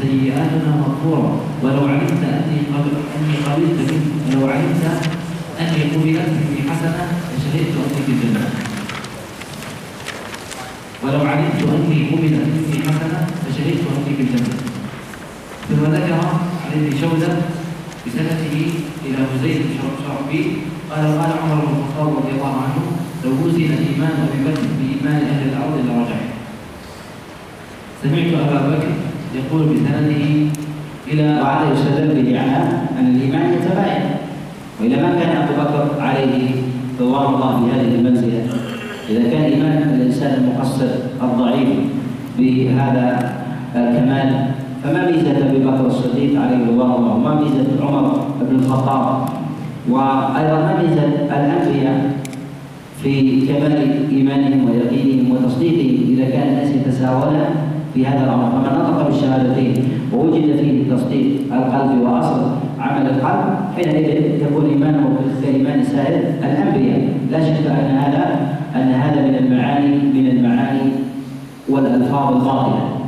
وسيئاتنا مغفورة. ولو علمت أني قبل أني قبلت منك لو علمت اني قبلت مني حسنه لشهدت أني في الجنة. ولو علمت أني قبلت مني حسنه لشهدت أني في الجنة. ثم ذكر عن ابن شوذه بسنته إلى مزيد بن شرحبيل قال قال عمر بن الخطاب رضي الله عنه لو وزن الإيمان ابي بكر بإيمان أهل الأرض لرجع سمعت أبا بكر يقول بسنده إلى وهذا يستدل به على أن الإيمان يتباين واذا ما كان أبو بكر عليه رضوان الله في هذه المنزلة؟ إذا كان ايمان الانسان المقصر الضعيف بهذا الكمال. فما ميزة أبي بكر الصديق عليه رضوان الله؟ وما ميزة عمر بن الخطاب؟ وأيضا ما ميزة الأنبياء في كمال إيمانهم ويقينهم وتصديقهم إذا كان الناس يتساوون في هذا الأمر. فمن نطق بالشهادتين ووجد فيه تصديق القلب وأصل عمل القلب حينئذ يكون إيمانه كايمان سائر الأنبياء لا شك أن هذا أن هذا من المعاني من المعاني والألفاظ الظاهره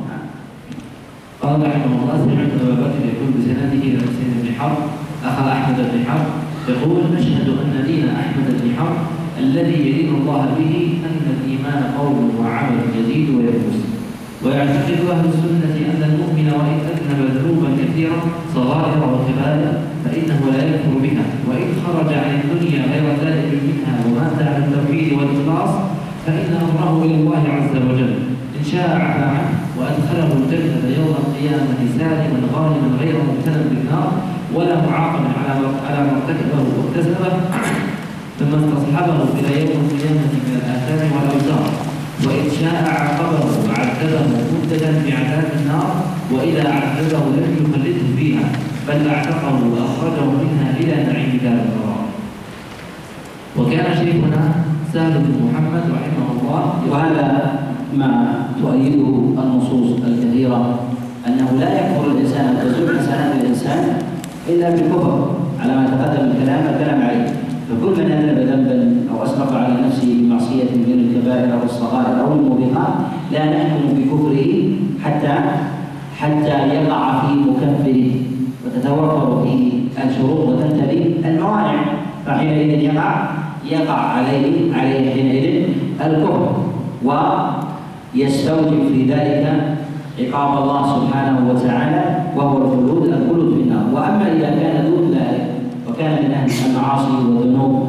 قال رحمه الله سمعت أبا بكر يقول بسنده إلى حسين بن حرب أخا أحمد بن حرب يقول نشهد أن دين أحمد بن حرب الذي يدين الله به أن الإيمان قول وعمل يزيد وينقص ويعتقد أهل السنة أن المؤمن وإن اذنب ذنوبا كثيره صغائر وكبائر فإنه لا يكفر بها. وإن خرج عن الدنيا غير ذلك منها ومات على التوحيد والإخلاص فإن أمره إلى الله عز وجل. إن شاء عفى عنه وأدخله الجنة يوم القيامة سالما غانما غير مبتلى بالنار ولا معاقبا على على ما ارتكبه واكتسبه ثم استصحبه إلى يوم القيامة من الآثام والاوزار وإن شاء عاقبه وعذبه مبتدا بعذاب النار وإذا عذبه لم يخلده فيها بل أعتقه وأخرجه منها إلى نعيم دار القرار وكان شيخنا سهل بن محمد رحمه الله وهذا ما تؤيده النصوص الكثيرة أنه لا يكفر الإنسان ان تزول حسنات الانسان إلا بالكفر على ما تقدم الكلام الكلام عليه. فكل من اذنب ذنبا أو اسرف على نفسه بمعصية من الكبائر أو الصغائر أو الموبقات لا نحكم بكفره حتى حتى يقع في مكفره وتتوفر فيه الشروط وتنتهي الموانع. فحينئذ يقع يقع عليه عليه حينئذ الكفر. ويستوجب في ذلك عقاب الله سبحانه وتعالى وهو الخلود الخلود في النار. وأما إذا كان دون ذلك وكان من أهل المعاصي والذنوب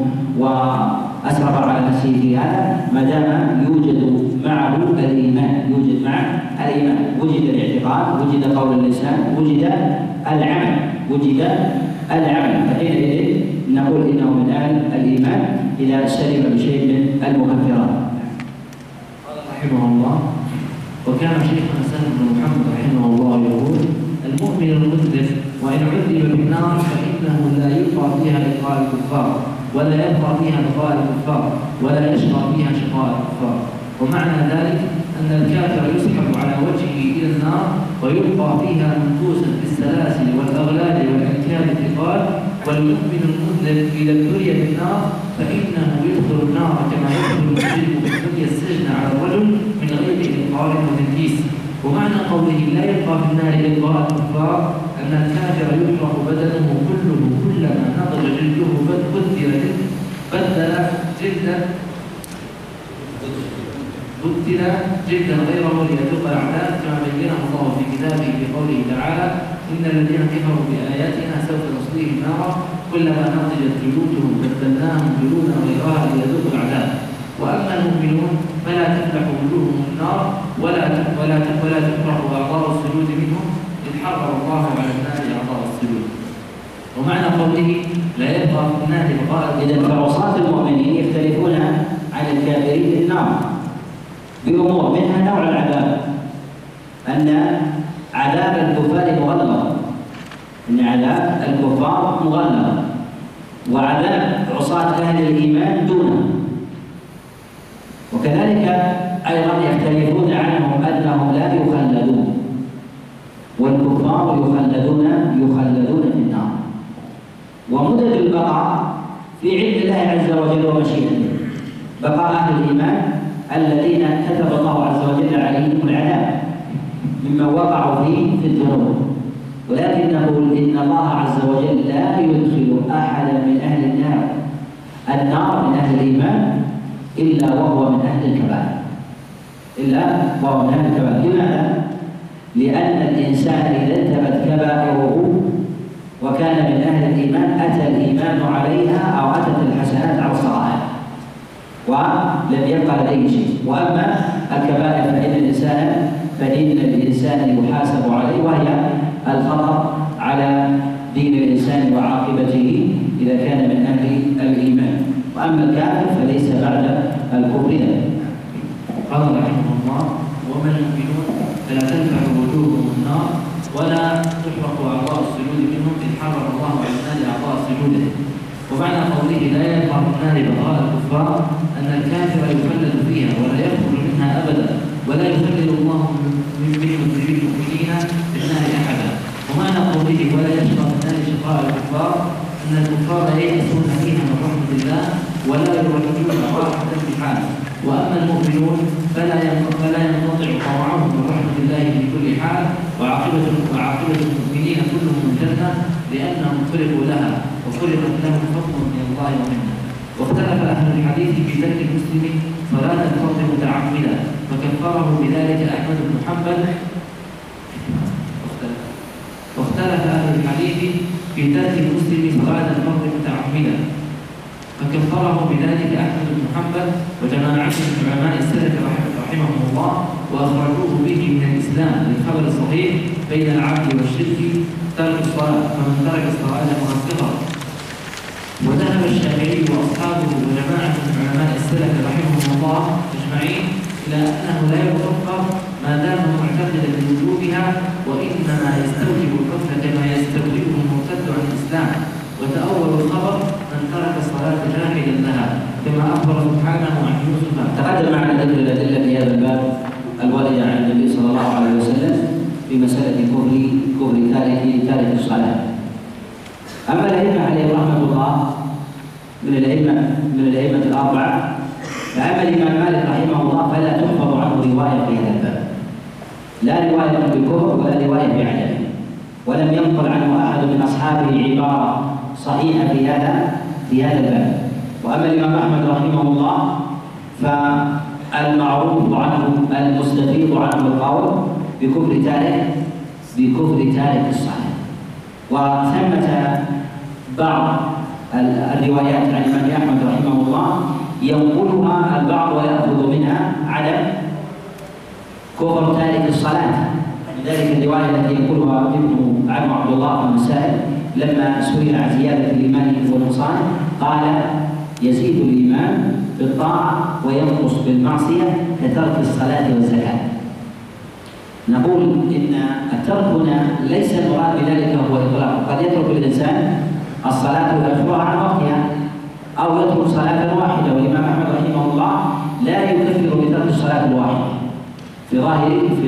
واسرف على نفسه في هذا ما دام يوجد معه الإيمان يوجد معه الإيمان. وجد الاعتقاد وجد قول اللسان وجد العمل وجد العمل. فحينئذ نقول إنه من أهل الإيمان إذا سلم بشيء من المكفرات. قال رحمه الله وكان شيخنا سهل بن محمد رحمه الله يقول المؤمن المذنب وإن عذب بالنار فإنه لا يلقى فيها لقاء الكفار. ولا يبقى فيها لقاء الكفار ولا يشقى فيها شقاء الكفار ومعنى ذلك أن الكافر يسحب على وجهه إلى النار ويلقى فيها منكوسا بالسلاسل والأغلال والانكال الثقال والمؤمن المذنب إذا ابتلي بالنار فإنه يدخل النار كما يدخل المجرم ابتلي السجن على الرجل من غير إنقاذ وتنكيس ومعنى قوله لا يبقى في النار إلقاء الكفار أن الكافر يحرق بدنه كله كلما نضج جلده بدل بدل جلدا بدل جلدا غيره ليذوق العذاب كما بينه الله في كتابه في قوله تعالى إن الذين كفروا بآياتنا سوف نصليهم نارا كلما نضجت جلودهم بدلناهم جلودا غيرها ليذوقوا العذاب وأما المؤمنون فلا تفلح وجوههم النار ولا ولا ولا تكره اعضاء السجود منهم اذ حرم الله على النار اعضاء السجود. ومعنى قوله لا يبقى في النار بقاء اذا فعصاة المؤمنين يختلفون عن الكافرين في النار. بأمور منها نوع العذاب. أن عذاب الكفار مغلظ أن عذاب الكفار مغلظ وعذاب عصاة أهل الإيمان دونه. وكذلك أيضا يختلفون عنهم أنهم لا يخلدون. والكفار يخلدون يخلدون في النار. ومدة البقاء في علم الله عز وجل ومشيئته. بقاء أهل الإيمان الذين كتب الله عز وجل عليهم العذاب مما وقعوا فيه في الذنوب. ولكنه إن الله عز وجل لا يدخل أحدا من أهل النار النار من أهل الإيمان إلا وهو من أهل الكبائر. إلا وهو من أهل الكبائر. لماذا؟ لأن الإنسان إذا انتبت كبائره وكان من أهل الإيمان أتى الإيمان عليها أو أتت الحسنات على الصغائر ولم يبقى لديه شيء. وأما الكبائر فإن الإنسان فإن الإنسان يحاسب عليه وهي الخطر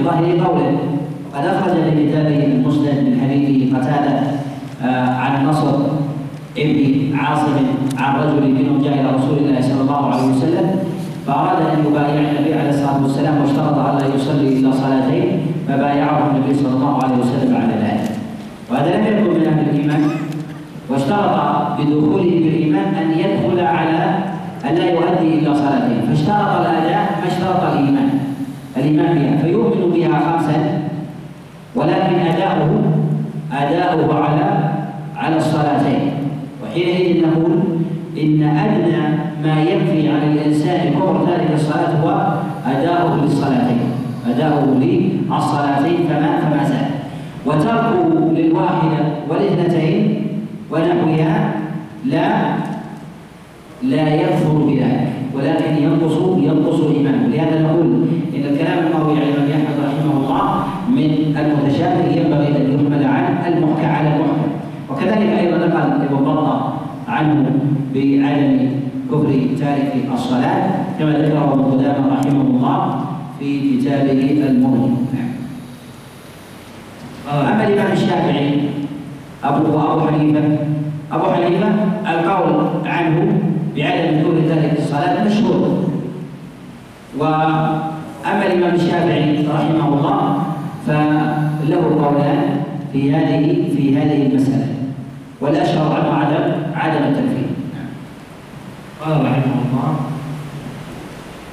ظاهر في ظاهر قوله قد أخرج في كتابه المسند من حديث قتادة آه، عن نصر ابن عاصم عن رجل منهم جاء إلى رسول الله صلى الله عليه وسلم فأراد أن يبايع النبي عليه الصلاة والسلام واشترط ألا يصلي إلا صلاتين فبايعه النبي صلى الله عليه وسلم على ذلك. وهذا لم يكن من أهل الإيمان. واشترط بدخوله بالايمان أن يدخل على أن لا يؤدي إلا صلاتين. فاشترط الأداء ما اشترط الإيمان؟ الايمان بها فيؤمن بها خمسا ولكن اداؤه أداؤه على على الصلاتين. وحينئذ نقول إن أدنى ما يكفي على الإنسان كفر تارك الصلاة هو أداؤه للصلاتين. أداؤه للصلاتين فما فما زال. وتركه للواحدة والاثنتين ونحوها لا لا يكفر بذلك. ولكن ينقص ينقص ايمانه لهذا نقول إن الكلام المروي عن الإمام أحمد رحمه الله من المتشابه ينبغي أن يحمل عن المحكى على المحكم. وكذلك أيضا نقل ابن بطه عنه بعدم كفر تارك الصلاة كما ذكره ابن قدامة رحمه الله في كتابه المغني. أما الإمام الشافعي أبو أبو حنيفة أبو حنيفة القول عنه بعدم كون ذلك الصلاة مشهور. وأما الإمام الشافعي رحمه الله فله قولان في هذه في هذه المسألة. والأشهر عنه عدم عدم التكفير قال رحمه الله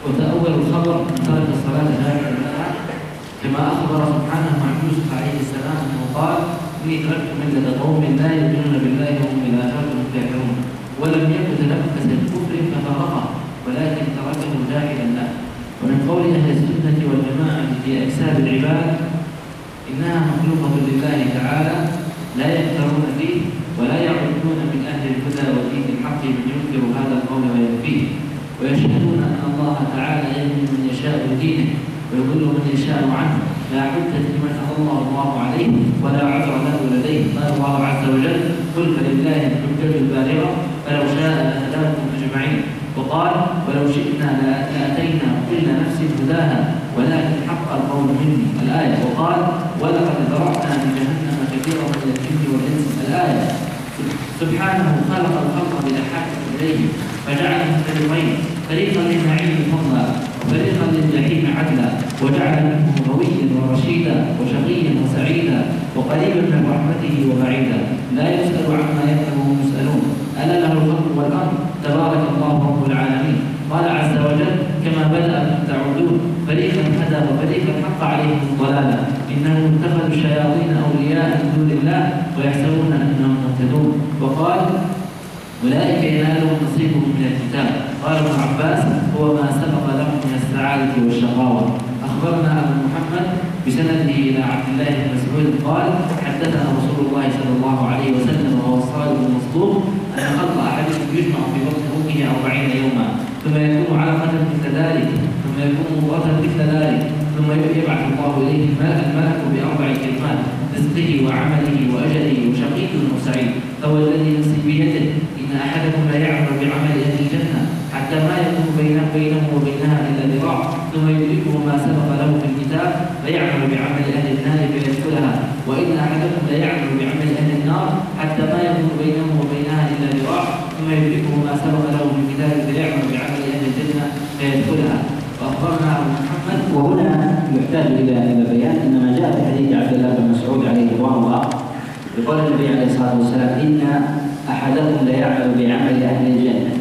وتأول الخبر من ترك الصلاة هكذا كما أخبر سبحانه عن يوسف عليه السلام أنه قال إني تركت ملة قوم لا يؤمنون بالله وهم بالآخرة هم كافرون ولم يكن تنفس الكفر ففرقه ولكن تركه جاهلا له. ومن قول أهل السنة والجماعة في أجساد العباد إنها مخلوقة لله تعالى لا يفترون فيه ولا يعبدون من أهل الهدى ودين الحق من ينكر هذا القول ويكفيه. ويشهدون أن الله تعالى يهدي من يشاء دينه ويضل من يشاء عنه. لا حجة لمن الله الله عليه ولا عذر له لديه. قال الله عز وجل قل فلله الحجة البالغة فلو شاء لهداكم أجمعين وقال ولو شئنا لأتينا كل نفس هداها ولكن حق القول مني. الآية. وقال ولقد ذرأنا لجهنم كثيرا من الجن والإنس. الآية. سبحانه خلق الخلق حاجة إليه فجعلهم فريقين فريقا للنعيم فضلا وفريقا للجحيم عدلا وجعل منهم غويا ورشيدا وشقيا وسعيدا وقريبا من رحمته وبعيدا. لا يسأل عما يفعل وهم يسألون. ألا له الخلق والأمر تبارك الله رب العالمين. قال عز وجل كما بدأ تعودون فريقا هدى وفريقا حق عليهم الضلالة. إنهم اتخذوا الشياطين أولياء من دون الله ويحسبون أنهم مهتدون. وقال أولئك ينالهم نصيبهم من الكتاب. قال ابن عباس هو ما سبق لهم من السعادة والشقاوة. أخبرنا أبو محمد بسنده إلى عبد الله بن مسعود قال حدثنا رسول الله صلى الله عليه وسلم وهو الصادق المصدوق أن خلق أحدكم يجمع في بطن أمه أربعين يوما ثم يكون علقة مثل ذلك ثم يكون مضغة مثل ذلك ثم يبعث الله إليه الملك الملك بأربع كلمات رزقه وعمله وأجله وشقي وسعيد. فهو الذي نفسي بيده إن أحدكم لا يعمل بعمل أهل الجنة حتى ما يكون بينه بينه وبينها إلا ذراع ثم يدركه ما سبق له في الكتاب فيعمل بعمل أهل النار فيدخلها. وإن أحدكم لا يعمل بعمل أهل النار حتى ما يكون بينه وبينها إلا ذراع. ثم يدركه ما سبق له في الكتاب فيعمل بعمل أهل الجنة فيدخلها. وأخبرنا أبو محمد. وهنا يحتاج إلى إلى بيان أن ما جاء في حديث عبد الله بن مسعود عليه رضوان الله بقول النبي عليه الصلاة والسلام إن أحدكم ليعمل بعمل أهل الجنة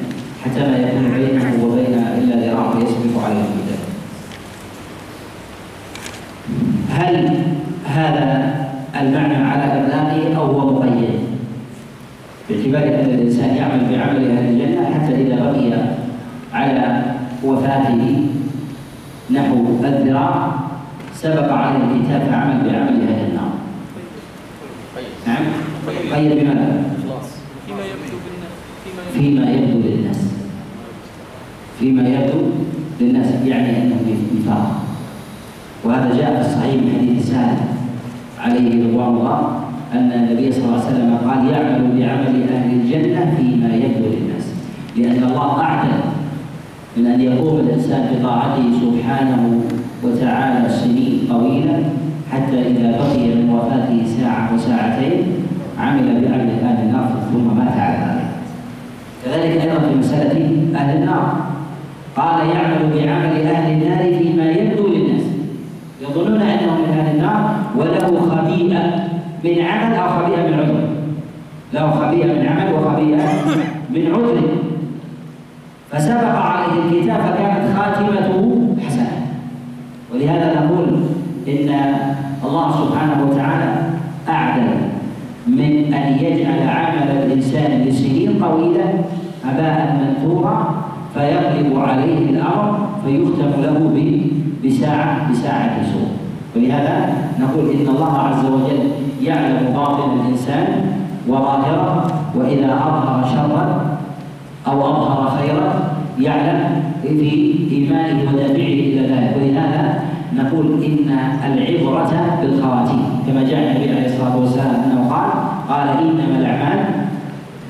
حتى ما يكون بينه يسبق عليه الكتاب هل هذا المعنى على إطلاقه أو هو مقيد؟ باعتبار أن الإنسان يعمل بعمل أهل الجنة حتى إذا بقي على وفاته نحو الذراع سبق عليه الكتاب فعمل بعمل أهل النار. نعم قيد بماذا؟ فيما يبدو بالناس فيما يبدو للناس فيما يبدو للناس يعني أنه نفاق وهذا جاء في الصحيح من حديث سالم عليه رضوان الله أن النبي صلى الله عليه وسلم قال يعمل بعمل أهل الجنة فيما يبدو للناس. لأن الله أعدل من أن يقوم الإنسان بطاعته سبحانه وتعالى سنين طويلة حتى إذا بقي من وفاته ساعة وساعتين عمل بعمل أهل النار ثم مات على ذلك. كذلك أيضا في مسألة أهل النار. قال يعمل بعمل أهل النار فيما يبدو للناس. يظنون انه من أهل النار وله خبيئة من عمل أو خبيئة من عذر. له خبيئة من عمل وخبيئة من عذر. فسبق عليه الكتاب فكانت خاتمته حسنة. ولهذا نقول إن الله سبحانه وتعالى أعدل من أن يجعل عمل الإنسان لسنين طويلة هباء منثورا فيغلب عليه الأمر فيختم له بساعه بساعة سوء. ولهذا نقول إن الله عز وجل يعلم باطن الإنسان وظاهره وإذا أظهر شرا أو أظهر خيرا يعلم في إيمانه ودافعه إلى ذلك. ولهذا نقول إن العبرة بالخواتيم كما جاء النبي عليه الصلاة والسلام أنه قال قال إنما الأعمال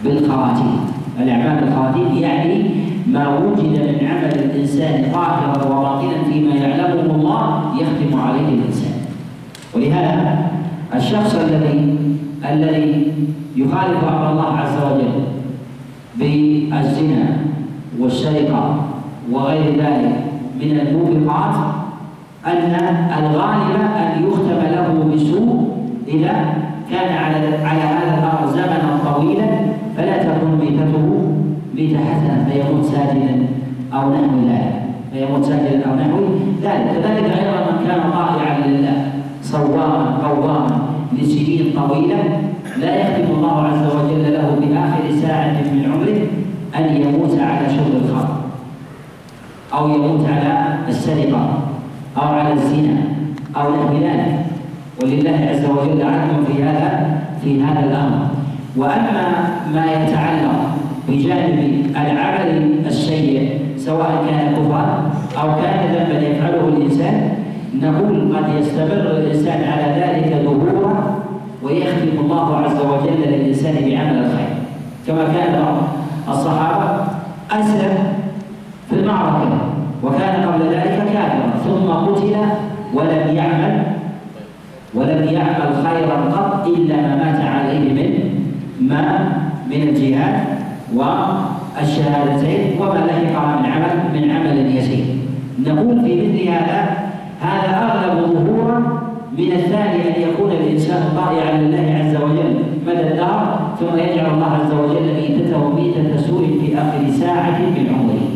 بالخواتيم. الأعمال بالخواتيم يعني ما وجد من عمل الإنسان ظاهرا وباطنا فيما يعلمه الله يختم عليه الإنسان. ولهذا الشخص الذي الذي يخالف أمر الله عز وجل بالزنا والسرقة وغير ذلك من الموبقات أن الغالب أن يختم له بسوء إذا كان على على هذا الأمر زمنا طويلا فلا تكون ميتته ميته حسنه فيموت ساجدا أو نحو ذلك فيموت ساجدا أو نحو ذلك كذلك أيضا من كان طائعا لله صواما قواما لسنين طويلة لا يختم الله عز وجل له بآخر ساعة من عمره أن يموت على شرب الخمر أو يموت على السرقة أو على الزنا أو نحو ذلك. ولله عز وجل علم في هذا في هذا الأمر. وأما ما يتعلق بجانب العمل السيء سواء كان كفرا أو كان ذنبا يفعله الإنسان نقول قد يستمر الإنسان على ذلك ظهورا ويختم الله عز وجل للإنسان بعمل الخير. كما كان الصحابة أسلم في المعركة وكان قبل ذلك كافرا ثم قتل ولم يعمل ولم يعمل خيرا قط إلا ما مات عليه من ما من الجهاد. والشهادتين وما لحقها من عمل من عمل يسير. نقول في مثل هذا هذا أغلب ظهورا من الثاني أن يكون الإنسان طائعا لله عز وجل. مدى الدهر؟ ثم يجعل الله عز وجل ميتته ميتة سوء في آخر ساعة من عمره.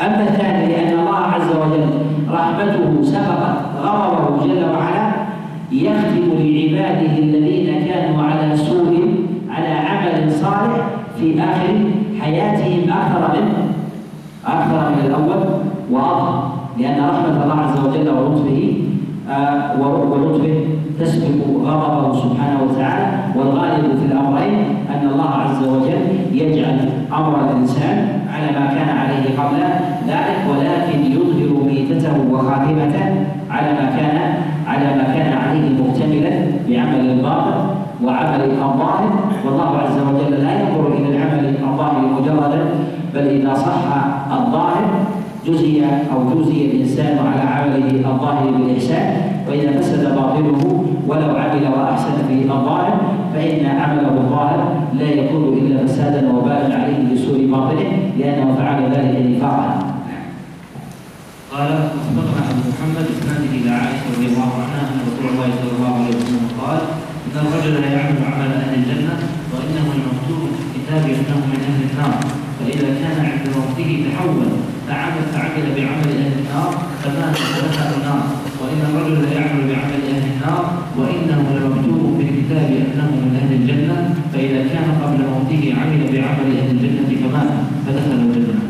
أما الثاني لأن الله عز وجل رحمته سبقت غضبه جل وعلا يختم لعباده الذين كانوا على سوء على عمل صالح في اخر حياتهم أكثر من أكثر من الأول واظهر لأن رحمة الله عز وجل ولطفه آه ولطفه تسبق غضبه سبحانه وتعالى والغالب في الأمرين أن الله عز وجل يجعل أمر الإنسان على ما كان عليه قبل ذلك ولكن يظهر ميتته وخاتمته على ما كان على ما كان عليه مكتملا بعمل الباطن وعمل الظاهر والله عز وجل لا العمل الظاهر مجردا بل إذا صح الظاهر جزي أو جزي الإنسان على عمله الظاهر بالإحسان وإذا فسد باطنه ولو عمل وأحسن في الظاهر فإن عمله الظاهر لا يكون إلا فسادا وبالا عليه بسوء باطنه لأنه فعل ذلك نفاقا. قال أخبرنا أبو محمد اسناده إلى عائشة رضي الله عنها أن رسول الله صلى الله عليه وسلم قال إن الرجل لا يعمل عمل وانه المكتوب الكتاب أنه من أهل النار. فإذا كان عند موته تحول فعمل فعمل بعمل أهل النار فمات فدخل النار. وإن الرجل لا يعمل بعمل أهل النار وإنه لمكتوب في الكتاب أنه من أهل الجنة. فإذا كان قبل موته عمل بعمل أهل الجنة فمات فدخل الجنة.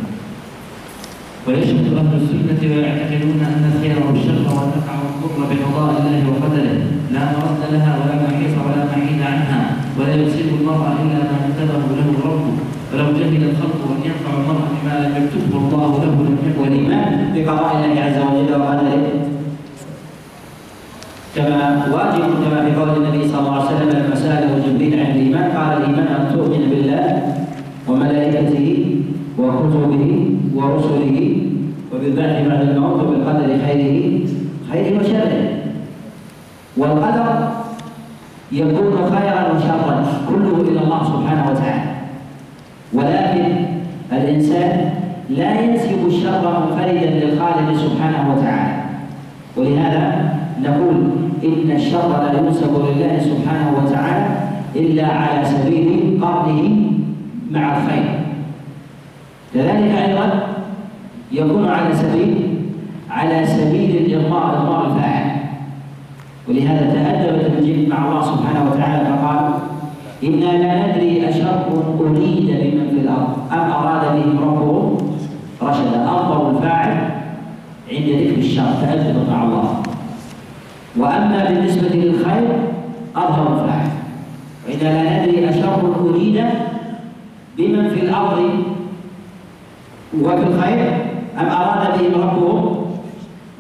ويشهد أهل السنة ويعتقدون أن الخير والشر والنفع والضر بقضاء الله وقدره. لا مرد لها ولا محيص ولا محيد عنها ولا يصيب المرء إلا ما كتبه له ربه ولو جهل الخلق أن ينفع المرء بما لم يكتبه الله له لم يكن والإيمان بقضاء الله عز وجل وقدره. كما واجب كما في قول النبي صلى الله عليه وسلم لما سأله جبريل عن الإيمان قال الإيمان أن تؤمن بالله وملائكته وكتبه ورسله وبالبعث بعد الموت وبالقدر خيره خيره وشره. والقدر يكون خيرا وشرا كله إلى الله سبحانه وتعالى. ولكن الإنسان لا ينسب الشر منفردا للخالق سبحانه وتعالى ولهذا إن الشر لا ينسب لله سبحانه وتعالى إلا على سبيل قرنه مع الخير. كذلك أيضا يكون على سبيل على سبيل الإرضاء إرضاء الفاعل. ولهذا تأدبت الجن مع الله سبحانه وتعالى فقال إنا لا ندري أشر أريد بمن في الأرض. أم أراد بهم ربهم رشدا؟ أفضل الفاعل عند ذكر الشر تأدب مع الله. وأما بالنسبة للخير أظهر الفاعل وإنا لا ندري أشر أريد بمن في الأرض وفي الخير أم أراد بهم ربهم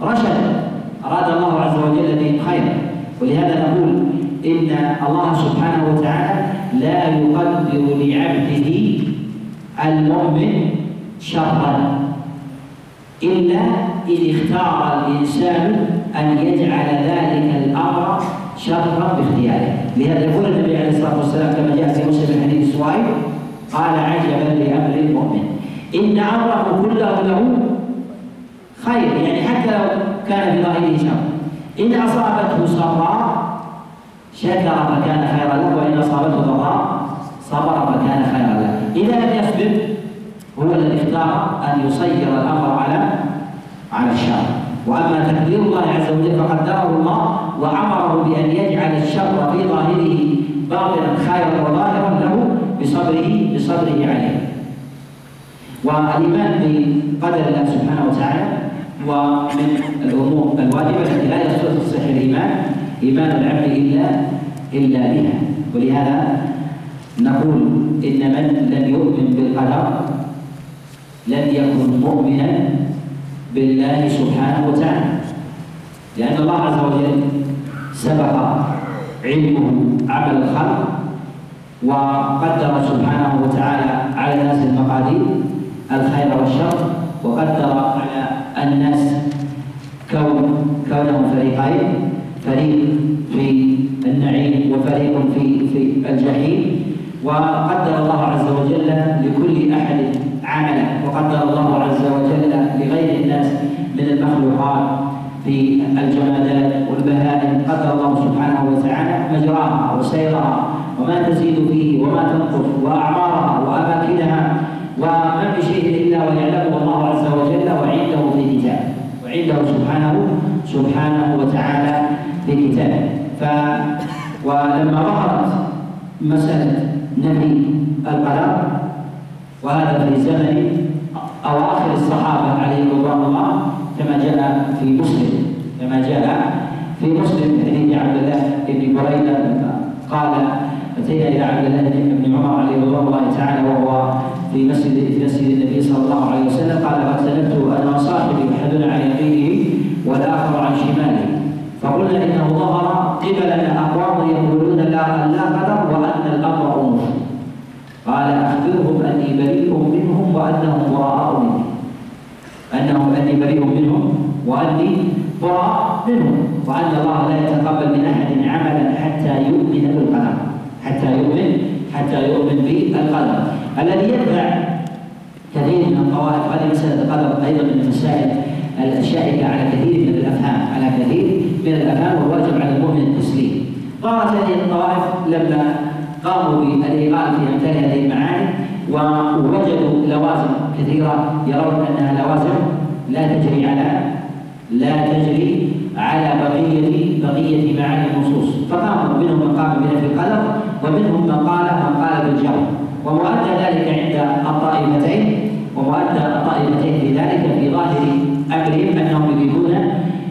رشدا؟ أراد الله عز وجل بهم خيرا. ولهذا نقول إن الله سبحانه وتعالى لا يقدر لعبده المؤمن شرا إلا إذ اختار الإنسان أن يجعل ذلك الأمر شرا باختياره. لهذا يقول النبي عليه الصلاة والسلام كما جاء في مسلم حديث سوائب قال عجبا لأمر المؤمن. إن أمره كله له خير يعني حتى لو كان في ظاهره شر. إن أصابته سراء شكر فكان خيرا له وإن أصابته ضراء صبر فكان خيرا له. إذا لم يصبر هو الذي اختار أن يصير الأمر على على الشر. وأما تقدير الله عز وجل فقدره الله وأمره بأن يجعل الشر في ظاهره باطنا خيرا وظاهرا له بصبره بصبره عليه. والإيمان بقدر الله سبحانه وتعالى ومن الأمور الواجبة التي لا يصح الإيمان إيمان العبد الا إلا بها. ولهذا نقول إن من لم يؤمن بالقدر لم يكن مؤمنا بالله سبحانه وتعالى. لأن الله عز وجل سبق علمه عمل الخلق وقدر سبحانه وتعالى على الناس المقادير الخير والشر وقدر على الناس كون كونهم فريقين فريق في النعيم وفريق في في الجحيم. وقدر الله عز وجل لكل أحد عمله وقدر الله عز وجل لغير الناس من المخلوقات في الجمادات والبهائم. قدر الله سبحانه وتعالى مجراها وسيرها وما تزيد فيه وما تنقص وأعمارها وأماكنها وما من شيء إلا ويعلمه الله عز وجل وعنده في كتابه وعنده سبحانه سبحانه وتعالى في كتابه ف ولما ظهرت مسألة نفي القدر وهذا في زمن أواخر الصحابة عليهم رضوان الله كما جاء في مسلم كما جاء في مسلم حديث عبد الله بن بريدة قال أتينا إلى عبد الله بن عمر عليه رضوان الله تعالى وهو في مسجد في مسجد النبي صلى الله عليه وسلم قال فاختلفت أنا وصاحبي احدنا عن يمينه والآخر عن شماله؟ فقلنا إنه ظهر قبلنا أقوام يقولون لا لا قدر وأن الأمر انوف قال أخبرهم أني بريء منهم وأنهم براء مني أنهم أني بريء منهم وأني براء منهم وأن الله لا يتقبل من أحد عملا حتى يؤمن بالقدر حتى يؤمن حتى يؤمن بالقدر الذي يتبع كثير من الطوائف هذه مسألة القدر أيضا من المسائل الشائكة على كثير من الأفهام على كثير من الأفهام والواجب على المؤمن التسليم قالت هذه الطوائف لما قاموا القائل في أمثال هذه المعاني ووجدوا لوازم كثيرة يرون أنها لوازم لا تجري على لا تجري على بقية بقية معاني النصوص. فقاموا منهم من قام بنفي القدر ومنهم من قال من قال بالجر ومؤدى ذلك عند الطائفتين ومؤدى الطائفتين في ذلك في ظاهر امرهم أنهم يريدون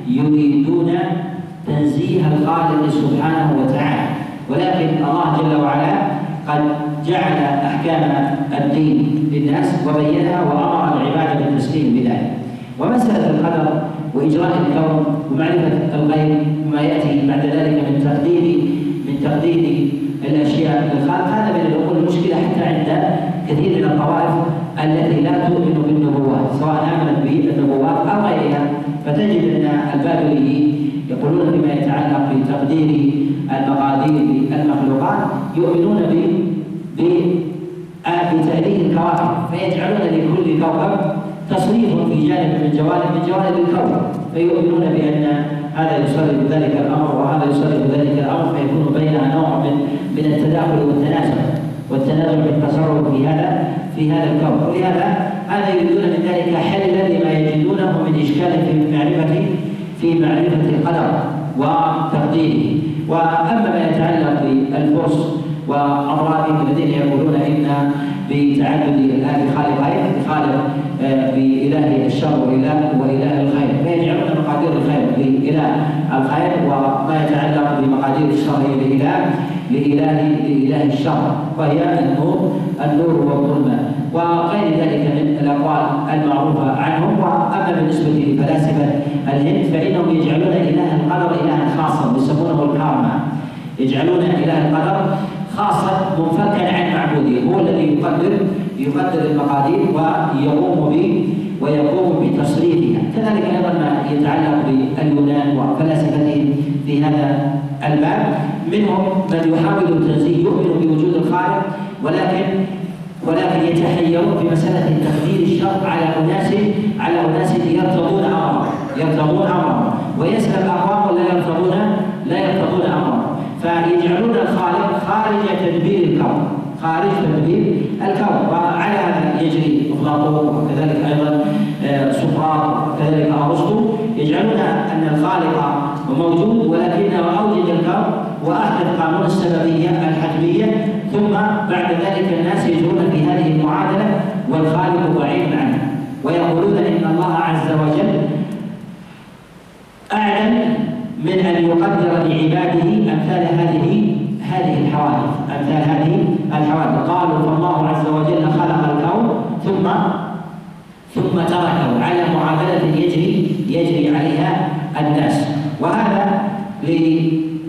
يريدون تنزيه الخالق سبحانه وتعالى. ولكن الله جل وعلا قد جعل أحكام الدين للناس وبينها وأمر العباد بالتسليم بذلك. ومسألة القدر وإجراء الكون ومعرفة الغيب وما يأتي بعد ذلك من تقدير من تقدير الأشياء للخالق هذا من الأمور المشكلة حتى عند كثير من الطوائف التي لا تؤمن بالنبوات سواء آمنت بالنبوات أو غيرها. فتجد أن البابليين يقولون فيما يتعلق بتقدير المقادير للمخلوقات يؤمنون ب بتأليه الكواكب فيجعلون لكل كوكب تصريف في جانب من جوانب من جوانب الكون. فيؤمنون بأن هذا يصرف ذلك الأمر وهذا يصرف ذلك الأمر فيكون بينها نوع من من التداخل والتناسب والتنازع بالتصرف في هذا في هذا الكون. ولهذا هذا يريدون من ذلك حلا لما يجدونه من إشكال في معرفة في معرفة القدر وتقديره. وأما ما يتعلق بالفرس وأضرابهم الذين يقولون إن بتعدد الآن خالقين خالق آه، بإله الشر وإله وإله الخير. فيجعلون مقادير الخير؟ لإله الخير وما يتعلق بمقادير الشر لإله لإله لإله الشر. وهي النور النور والظلمة. وغير ذلك من الأقوال المعروفة عنهم. وأما بالنسبة لفلاسفة الهند فإنهم يجعلون إله القدر إلها خاصا يسمونه الكارما. يجعلون إله القدر خاصا منفكا عن معبوده هو الذي يقدر يقدر المقادير ويقوم ب ويقوم بتصريفها. كذلك أيضا ما يتعلق باليونان وفلاسفتهم في هذا الباب. منهم من يحاول التنزيه يؤمن بوجود الخالق ولكن ولكن يتحيرون في مسألة تقدير الشر على أناس على أناس يرتضون أمره يرتضون أمره ويسأل أقوام لا يرتضون لا يرتضون أمره فيجعلون الخالق خارج تدبير الكون. خارج تدبير الكون. وعلى هذا يجري أفلاطون وكذلك أيضا آه، سقراط وكذلك أرسطو. يجعلون أن الخالق موجود ولكنه أوجد الكون وأحدث قانون السببية الحتمية. ثم بعد ذلك الناس يجرون في هذه المعادلة والخالق بعيد عنه. ويقولون إن الله عز وجل من أن يقدر لعباده أمثال هذه هذه الحوادث أمثال هذه الحوادث. قالوا فالله عز وجل خلق الكون ثم ثم تركه على معادلة يجري يجري عليها الناس. وهذا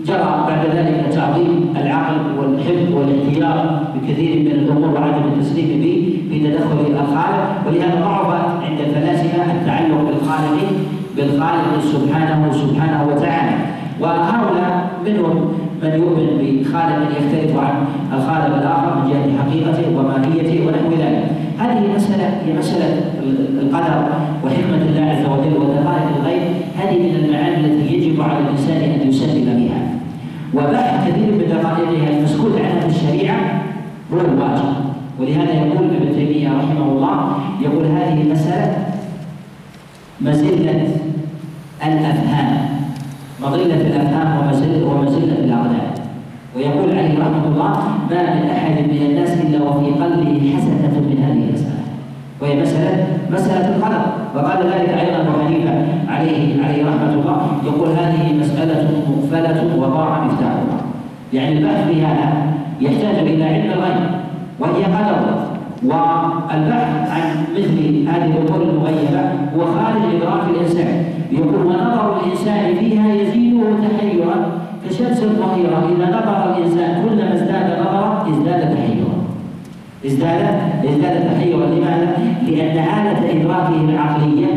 جرى بعد ذلك تعظيم العقل والحفظ والاحتياط بكثير من الأمور وعدم التسليم به بتدخل الخالق. ولهذا ضعف عند الفلاسفه التعلق بالخالق بالخالق سبحانه سبحانه وتعالى. وهؤلاء منهم من يؤمن بخالق يختلف عن الخالق الآخر من جهة حقيقته وماهيته ونحو ذلك. هذه مسألة هي مسألة القدر وحكمة الله عز وجل ودقائق الغيب هذه من المعاني التي يجب على الإنسان أن يسلم بها. وبحث كثير من دقائقها المسكوت عنها في الشريعة هو الواجب ولهذا يقول ابن تيمية رحمه الله يقول هذه المساله مزلة الأفهام مضلة الأفهام ومزلة الأقدام ويقول عليه رحمة الله ما من أحد من الناس إلا وفي قلبه حسنة من هذه المسألة. وهي مسألة مسألة القدر وقال ذلك أيضا أبو حنيفة عليه عليه رحمة الله. يقول هذه مسألة مقفلة وضاع مفتاحها. يعني البحث في هذا يحتاج إلى علم الغيب وهي قدر. والبحث عن مثل هذه الأمور المغيبة هو خارج إدراك الإنسان. يقول ونظر الإنسان فيها يزيده تحيرا كشمس الظهيره إذا نظر الإنسان كلما ازداد نظرا ازداد تحيرا. ازداد ازداد تحيرا. لماذا؟ لأن آلة إدراكه العقلية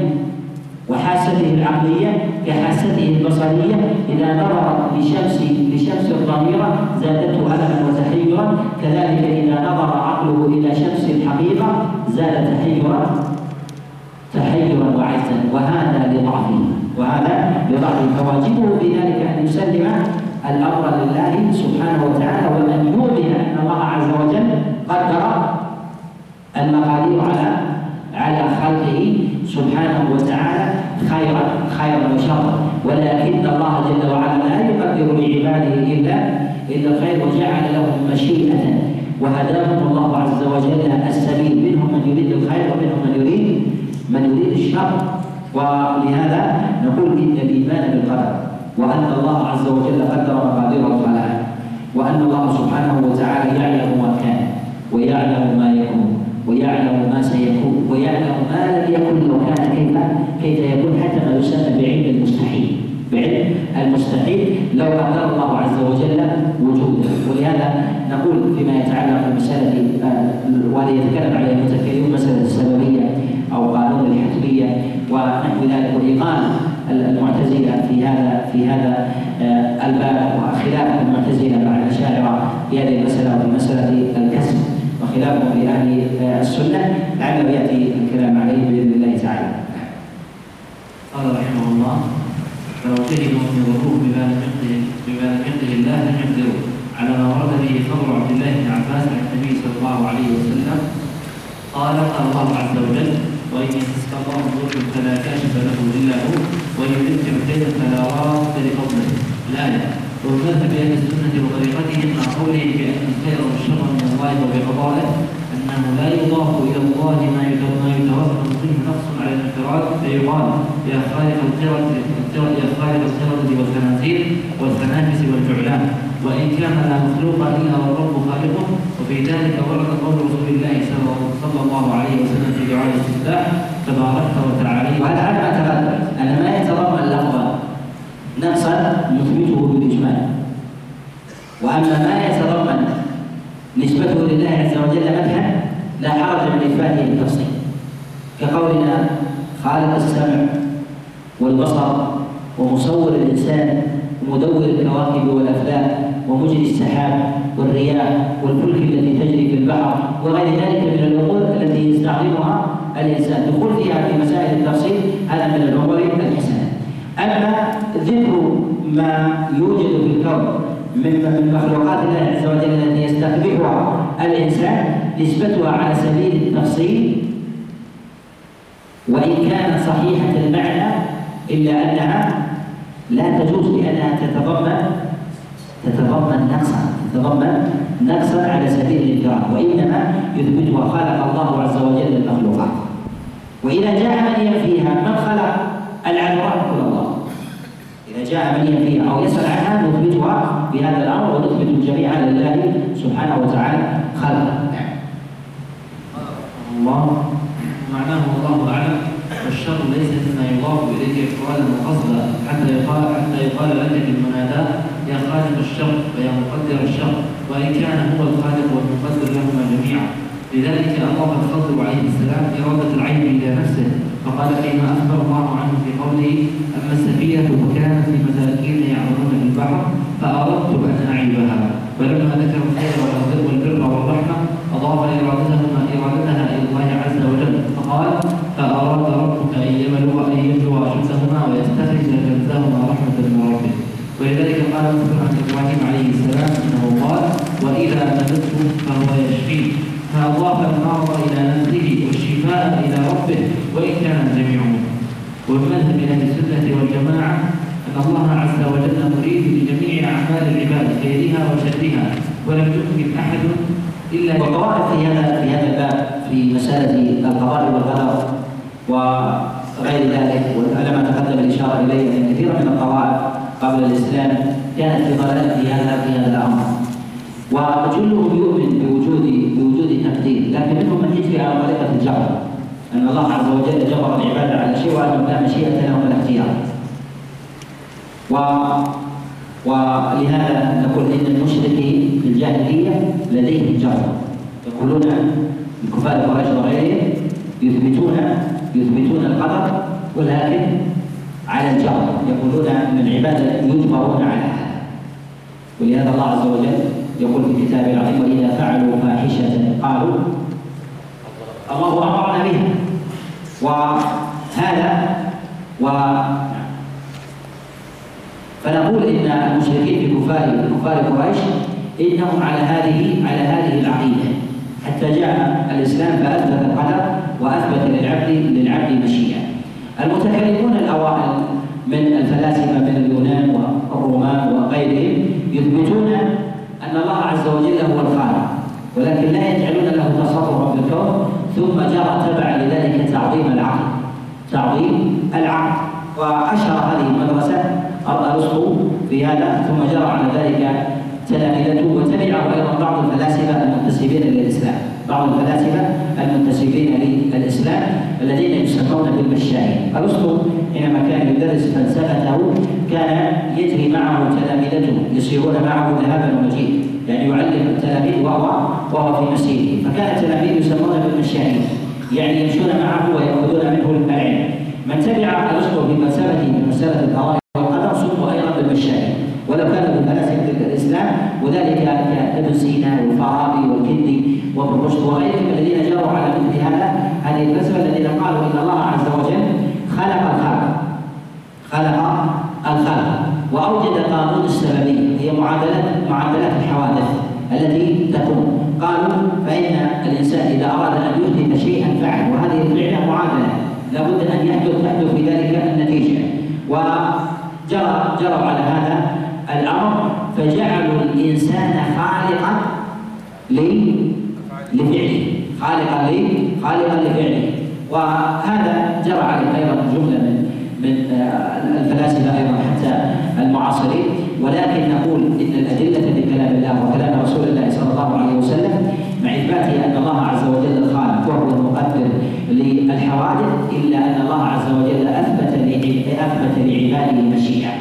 وحاسته العقلية كحاسته البصرية إذا نظر لشمس لشمس الظهيره زادته ألما وتحيرا. كذلك إذا نظر عقله إلى شمس الحقيقة زاد تحيرا. تحيرا وعزا وهذا لضعفه وهذا لضعفه. فواجبه في ذلك أن يسلم الأمر لله سبحانه وتعالى وان يؤمن أن الله عز وجل قدر المقادير على على خلقه سبحانه وتعالى خيرا خيرا وشرا. ولكن الله جل وعلا لا يقدر لعباده إلا إلا الخير وجعل لهم مشيئة. وهداهم الله عز وجل السبيل منهم من يريد الخير ومنهم من يريد من يريد الشر ولهذا نقول إن الإيمان بالقدر وأن الله عز وجل قدر مقادير الخلائق وأن الله سبحانه وتعالى يعلم ما كان ويعلم ما يكون ويعلم ما سيكون ويعلم ما لم يكن لو كان كيف كيف يكون حتى ما يسمى بعلم المستحيل. بعلم المستحيل لو قدر الله عز وجل وجوده. ولهذا نقول فيما يتعلق بمسألة آه، والذي يتكلم عليه المتكلمون مسألة السببية أو قانون الحتمية ونحو ذلك وإيقان المعتزلة في هذا آه، الباب وخلاف المعتزلة مع الأشاعرة في هذه المسألة وفي مسألة الكسب وخلافهم في أهل آه، السنة لعله يأتي الكلام عليه بإذن الله تعالى. قال رحمه الله فلو شهدوا ان يضروه بما لم يقضه بما لم يقضه الله لم يقدروا على ما ورد به خبر عبد الله بن عباس عن النبي صلى الله عليه وسلم قال قال الله عز وجل وإن يمسك الله فلا كاشف له إلا هو وإن يردك بخير فلا راد لفضله الآية ومذهب أهل السنة وطريقتهم مع قوله بان الخير والشر من الله وبقضائه انه لا يضاف إلى الله ما يتوهم منه نقص على الانفراد فيقال يا خالق القردة يا خالق القردة والخنازير والخنافس والجعلان وان كان لا مخلوق الا والرب خالقه وفي ذلك ورد قول رسول الله صلى الله عليه وسلم في دعاء الاستفتاح تباركت وتعالى وهذا على ما تقدم أن ما يتضمن نقصا نثبته بالإجمال. وأما ما يتضمن نسبته لله عز وجل مدحا لا حرج من إثباته بالتفصيل كقولنا خالق السمع والبصر ومصور الإنسان ومدور الكواكب والأفلاك ومجري السحاب والرياح والفلك التي تجري في البحر وغير ذلك من الأمور التي يستعظمها الإنسان. دخول فيها في مسائل التفصيل هذا من الأمور الحسنة أما ذكر ما يوجد في الكون من مخلوقات الله عز وجل التي يستقبحها الإنسان نسبتها على سبيل التفصيل وإن كانت صحيحة المعنى إلا أنها لا تجوز لأنها تتضمن تتضمن نقصا تتضمن نقصا على سبيل الانفراد وإنما يثبتها خلق الله عز وجل المخلوقات وإذا جاء من ينفيها من خلق؟ العذراء كل الله. إذا جاء من ينفيها أو يسأل عنها نثبتها في هذا الأمر ونثبت الجميع الله سبحانه وتعالى. خلقه الله. معناه والله اعلم والشر ليس مما يضاف اليه افرادا وقصدا حتى يقال حتى يقال لك في المناداه يا خالق الشر ويا مقدر الشر. وإن كان هو الخالق والمقدر لهما جميعا. لذلك أمر الخضر عليه السلام إرادة العين إلى نفسه. فقال فيما أخبر الله عنه في قوله أما السفينة فكانت لمساكين يعملون في البحر فاردت ان اعيبها ولما ذكر الخير والبر والرحمه اضاف ارادتهما ارادتها إلى الله عز وجل فقال فاراد ربك ان يبلغ ان يبلغ اشدهما ويستخرج كنزهما رحمه من ربه ولذلك قال مثل عن إبراهيم عليه السلام انه قال واذا نبته فهو يشفيه فاضاف المرض إلى نفسه والشفاء إلى ربه وان كان الجميع منه ومن مذهب أهل السنة والجماعة أن الله عز وجل مريد لجميع أعمال العباد خيرها وشرها ولم يمكن أحد إلا والقواعد في هذا في هذا الباب في مسألة القضاء والقدر وغير ذلك وعلى تقدم الإشارة إليه أن كثيرا من القواعد قبل الإسلام كانت في ضلال في هذا في هذا الأمر. وجلهم يؤمن بوجود بوجود تقدير لكن منهم من يجري على طريقة الجبر أن الله عز وجل جبر العباد على شيء وأنهم لا مشيئة لهم ولا اختيار. و ولهذا نقول إن المشركين في الجاهلية لديهم جبر يقولون الكفار قريش وغيرهم يثبتون يثبتون القدر ولكن على الجبر يقولون إن العباد يجبرون على هذا. ولهذا الله عز وجل يقول في كتابه العظيم وإذا فعلوا فاحشة قالوا الله أمرنا بها. وهذا و فنقول إن المشركين في كفار كفار قريش إنهم على هذه على هذه العقيدة. حتى جاء الإسلام فأثبت القدر وأثبت للعبد للعبد مشيئة. المتكلمون الأوائل من الفلاسفة من اليونان والرومان وغيرهم يثبتون أن الله عز وجل هو الخالق ولكن لا يجعلون له تصرفا في الكون ثم جرى تبع لذلك تعظيم العقل. تعظيم العقل. وأشهر هذه المدرسة أرسطو في هذا. ثم جرى على ذلك تلامذته وتبعه أيضا بعض الفلاسفة المنتسبين للإسلام. بعض الفلاسفة المنتسبين للإسلام الذين يسمون بالمشايين أرسطو حينما كان يدرس فلسفته. كان يجري معه تلامذته يسيرون معه ذهابا ومجيئا يعني يعلم التلاميذ وهو وهو في مسيره. فكان التلاميذ يسمون بالمشايين يعني يمشون معه ويأخذون منه العلم من تبع ارسطو في فلسفته من مساله القضاء والقدر سموا أيضا بالمشايخ ولو كانوا من فلاسفه الإسلام وذلك كابن سينا والفارابي والكندي وابن رشد وغيرهم الذين جروا على مثل هذا هذه الفلسفة الذين قالوا إن الله عز وجل خلق الخلق. خلق الخلق. وأوجد قانون السببية هي معادلات معادلات الحوادث التي تكون. قالوا فإن الإنسان إذا أراد أن يحدث شيئا فعل وهذه الفعله معادلة. لابد أن يحدث تحدث في ذلك النتيجة. وجرى جروا على هذا الأمر فجعلوا الإنسان خالقا لفعله. خالقا خالقا لفعله. وهذا جرى عليه أيضا جملة من من آه، الفلاسفة أيضا حتى المعاصرين. ولكن نقول إن الأدلة في كلام الله وكلام رسول الله صلى الله عليه وسلم مع إثبات أن الله عز وجل الخالق وهو المقدر للحوادث إلا أن الله عز وجل أثبت أثبت لعباده مشيئة.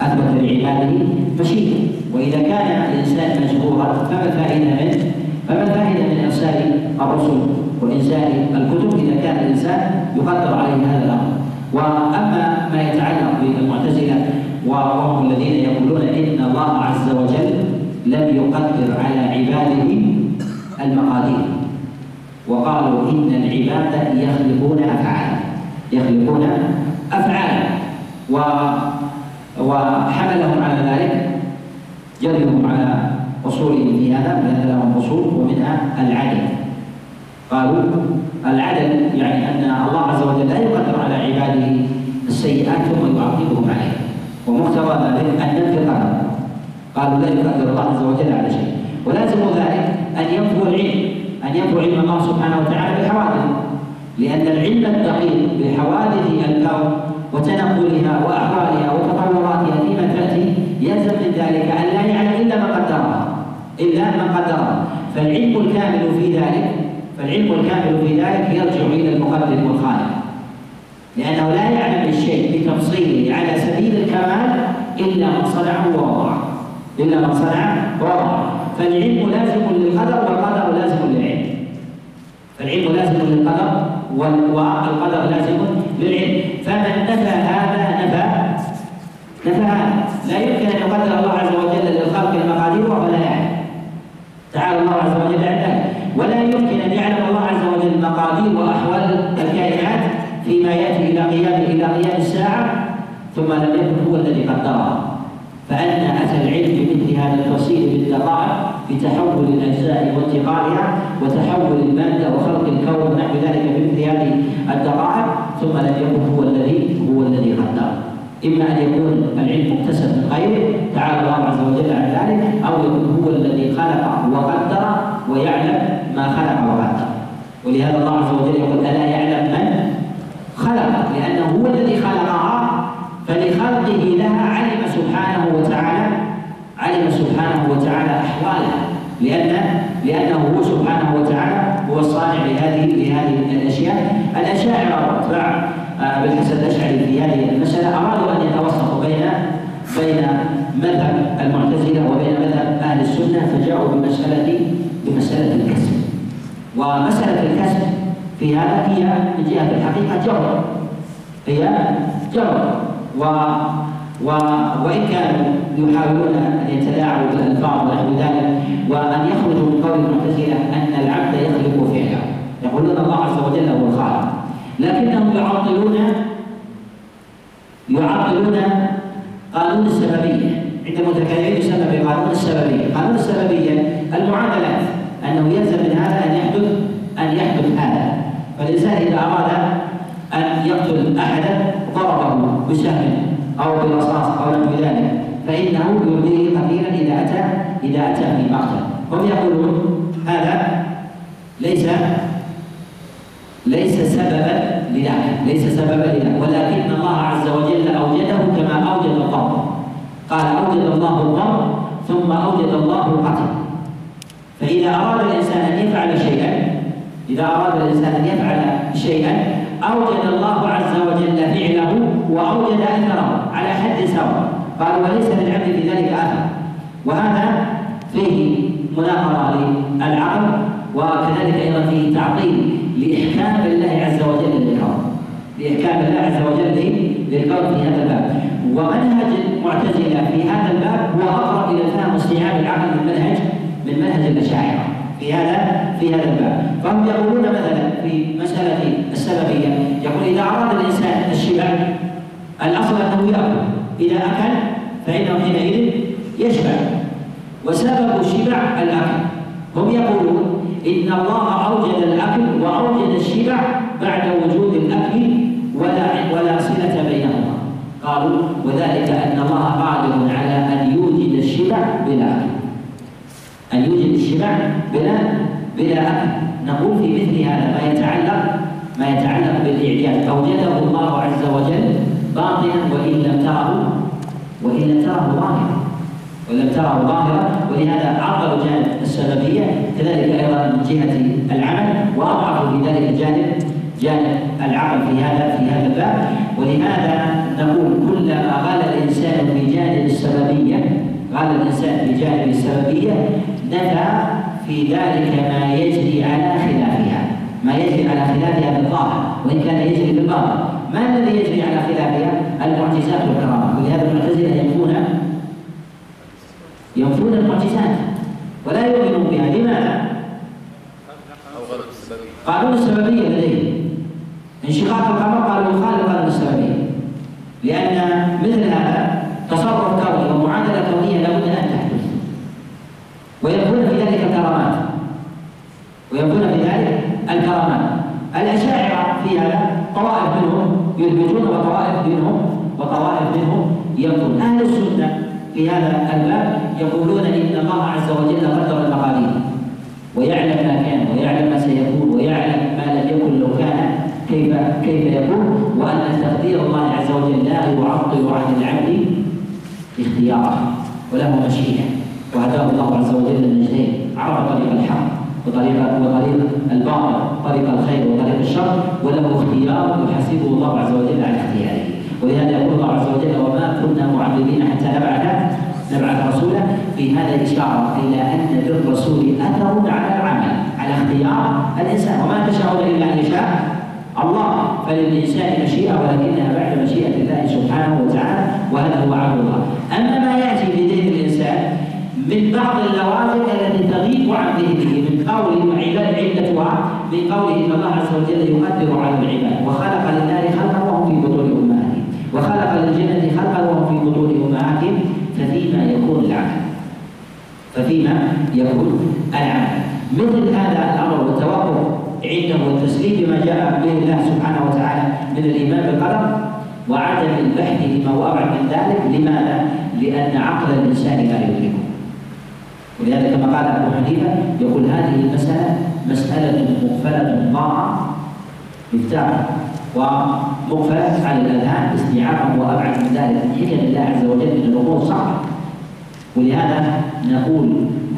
أثبت لعباده مشيئة. وإذا كان الإنسان مجبورا فما الفائدة منه؟ فما الفائدة من إرسال الرسل وانزال الكتب؟ إذا كان الإنسان يقدر عليه هذا الأمر. وأما ما يتعلق بالمعتزلة وهم الذين يقولون إن الله عز وجل لم يقدر على عباده المقادير. وقالوا إن العباد يخلقون أفعالا يخلقون أفعالا. و وحملهم على ذلك جرهم على أصولهم في هذا لأن لهم أصول ومنها العدل. قالوا العدل يعني أن الله عز وجل لا يقدر على عباده السيئات ثم يعاقبهم عليها. ومقتضى ذلك أن ننفي القدر قالوا لا يقدر الله عز وجل على شيء. ولازم ذلك أن ينفوا العلم أن ينفوا علم الله سبحانه وتعالى بالحوادث لأن العلم الدقيق بحوادث الكون وتنقلها وأحوالها وتطوراتها فيما تأتي يلزم من ذلك أن لا يعلم إلا ما قدرها إلا ما قدرها فالعلم الكامل في ذلك فالعلم الكامل في ذلك يرجع إلى المقدر والخالق. لأنه لا يعلم الشيء بتفصيله على سبيل الكمال إلا من صنعه ووضعه. إلا من صنع ووضعه. فالعلم لازم للقدر والقدر لازم للعلم. فالعلم لازم للقدر والقدر لازم للعلم. فمن نفى هذا نفى نفى هذا. لا يمكن أن يقدر الله عز وجل للخلق المقادير وهو لا يعلم. تعالى الله عز وجل عن ذلك ولا يمكن أن يعلم الله عز وجل مقادير وأحوال الكائنات فيما يأتي إلى قيام إلى قيام الساعة ثم لم يكن هو الذي قدرها فأن أتى العلم بمثل هذا التفصيل بالدقائق بتحول الأجزاء وانتقالها وتحول المادة وخلق الكون ونحو ذلك بمثل هذه الدقائق ثم لم يكن هو الذي هو الذي قدر إما أن يكون العلم مكتسب من غيره تعالى الله عز وجل عن ذلك أو يكون هو الذي خلق وقدر ويعلم ما خلق وقدر ولهذا الله عز وجل يقول ألا يعلم من خلق؟ لأنه هو الذي خلقها فلخلقه لها علم سبحانه وتعالى علم سبحانه وتعالى أحوالها. لأن لأنه هو سبحانه وتعالى هو الصانع لهذه لهذه الأشياء. الأشاعرة واتباع آه، بالحسن الأشعري في هذه المسألة أرادوا أن يتوسطوا بين بين مذهب المعتزلة وبين مذهب أهل السنة فجاءوا بمسألة بمسألة الكسب. ومسألة الكسب في هذا هي من جهة الحقيقة جبر هي جبر و و وإن كانوا يحاولون أن يتلاعبوا بالألفاظ ونحو ذلك وأن يخرجوا من قول المعتزله أن العبد يخلق فعله. يقولون الله عز وجل هو الخالق. لكنهم يعطلون يعطلون قانون السببية. عند المتكلمين يسمى بقانون السببية، قانون السببية المعادلات. أنه يلزم من هذا أن يحدث أن يحدث هذا. فالإنسان إذا أراد أن يقتل أحدا ضربه بسهم أو برصاص أو نحو ذلك فإنه يرضيه قليلا إذا أتى إذا أتى في مقتل. هم يقولون هذا ليس ليس سببا لذلك ليس سببا لذلك ولكن الله عز وجل أوجده كما أوجد الضرب قال أوجد الله الضرب ثم أوجد الله القتل. فإذا أراد الإنسان أن يفعل شيئا إذا أراد الإنسان أن يفعل شيئا أوجد الله عز وجل فعله وأوجد أثره على حد سواء. قال وليس للعبد في ذلك أثر. وهذا فيه مناقضة للعقل وكذلك أيضا فيه تعطيل لإحكام الله عز وجل للكون لإحكام الله عز وجل للكون في هذا الباب. ومنهج المعتزلة في هذا الباب هو أقرب إلى الفهم واستيعاب العقل من منهج من منهج الأشاعرة في هذا في هذا الباب. فهم يقولون مثلا في مسألة السببية. يقول إذا أراد الإنسان الشبع الأصل أنه يأكل. إذا أكل فإنه حينئذ يشبع. وسبب الشبع الأكل. هم يقولون إن الله أوجد الأكل وأوجد الشبع بعد وجود الأكل ولا ولا صلة بينهما. قالوا وذلك أن الله قادر على أن يوجد الشبع بلا أكل أن يوجد الشبع بلا بلا أكل نقول في مثل هذا ما يتعلق ما يتعلق بالإعجاز. أوجده الله عز وجل باطنا وإن لم تره وإن لم تره ظاهرا. ولم تره ظاهرا. ولهذا عطلوا جانب السببيه كذلك أيضا من جهة العمل واضعفوا في ذلك الجانب جانب العقل في هذا في هذا الباب. ولهذا نقول كلما غال الإنسان في جانب في جانب السببيه نفى في ذلك ما يجري على خلافها. ما يجري على خلافها بالظاهر وإن كان يجري بالباطن. ما الذي يجري على خلافها؟ المعجزات والكرامات ولهذا المعتزله ينفون. ينفون المعجزات. ولا يؤمنون بها. لماذا؟ قانون السببية لديهم انشقاق القمر قالوا يخالف قانون السببية. لأن مثل هذا تصرف كوني ومعادلة كونية لابد أن تحدث ويكون في ذلك الكرامات ويكون في ذلك الكرامات الأشاعرة في هذا طوائف منهم يثبتون وطوائف منهم وطوائف منهم ينفون أهل السنة في هذا الباب يقولون إن الله عز وجل قدر المقادير. ويعلم ما كان ويعلم ما سيكون ويعلم ما لم يكن لو كان. كيف كيف يكون؟ وأن تقدير الله عز وجل لا يعطل عن العبد اختياره وله مشيئة. وهداه الله عز وجل النجدين عرف طريق الحق. وطريق وطريق الباطل طريق الخير وطريق الشر وله اختيار يحاسبه الله عز وجل على اختياره. ولهذا يقول الله عز وجل وما كنا معذبين حتى نبعث نبعث رسولا في هذا إشارة إلى أن للرسول أثر على العمل على اختيار الإنسان. وما تشاءون إلا أن يشاء الله فللإنسان مشيئة ولكنها بعد مشيئة الله سبحانه وتعالى وهذا هو عبد الله. أما ما يأتي في ذهن الإنسان من بعض اللوازم التي تغيب عن ذهنه قول علتها من قوله إن الله عز وجل يقدر على العباد. وخلق للنار خلقا وهم في بطون أمهاتهم. وخلق للجنة خلقا وهم في بطون أمهاتهم. ففيما يكون العمل. ففيما يكون العمل. مثل هذا الأمر والتوقف عنده والتسليم بما جاء به الله سبحانه وتعالى من الإيمان بالقدر وعدم البحث هو ابعد من ذلك. لماذا؟ لأن عقل الإنسان لا يدركه. ولهذا كما قال أبو حنيفة يقول هذه المسألة مسألة مقفلة ضاعة مفتاح ومقفلة على الأذهان استيعابا وأبعد من ذلك. حكم الله عز وجل من الأمور صعبة. ولهذا نقول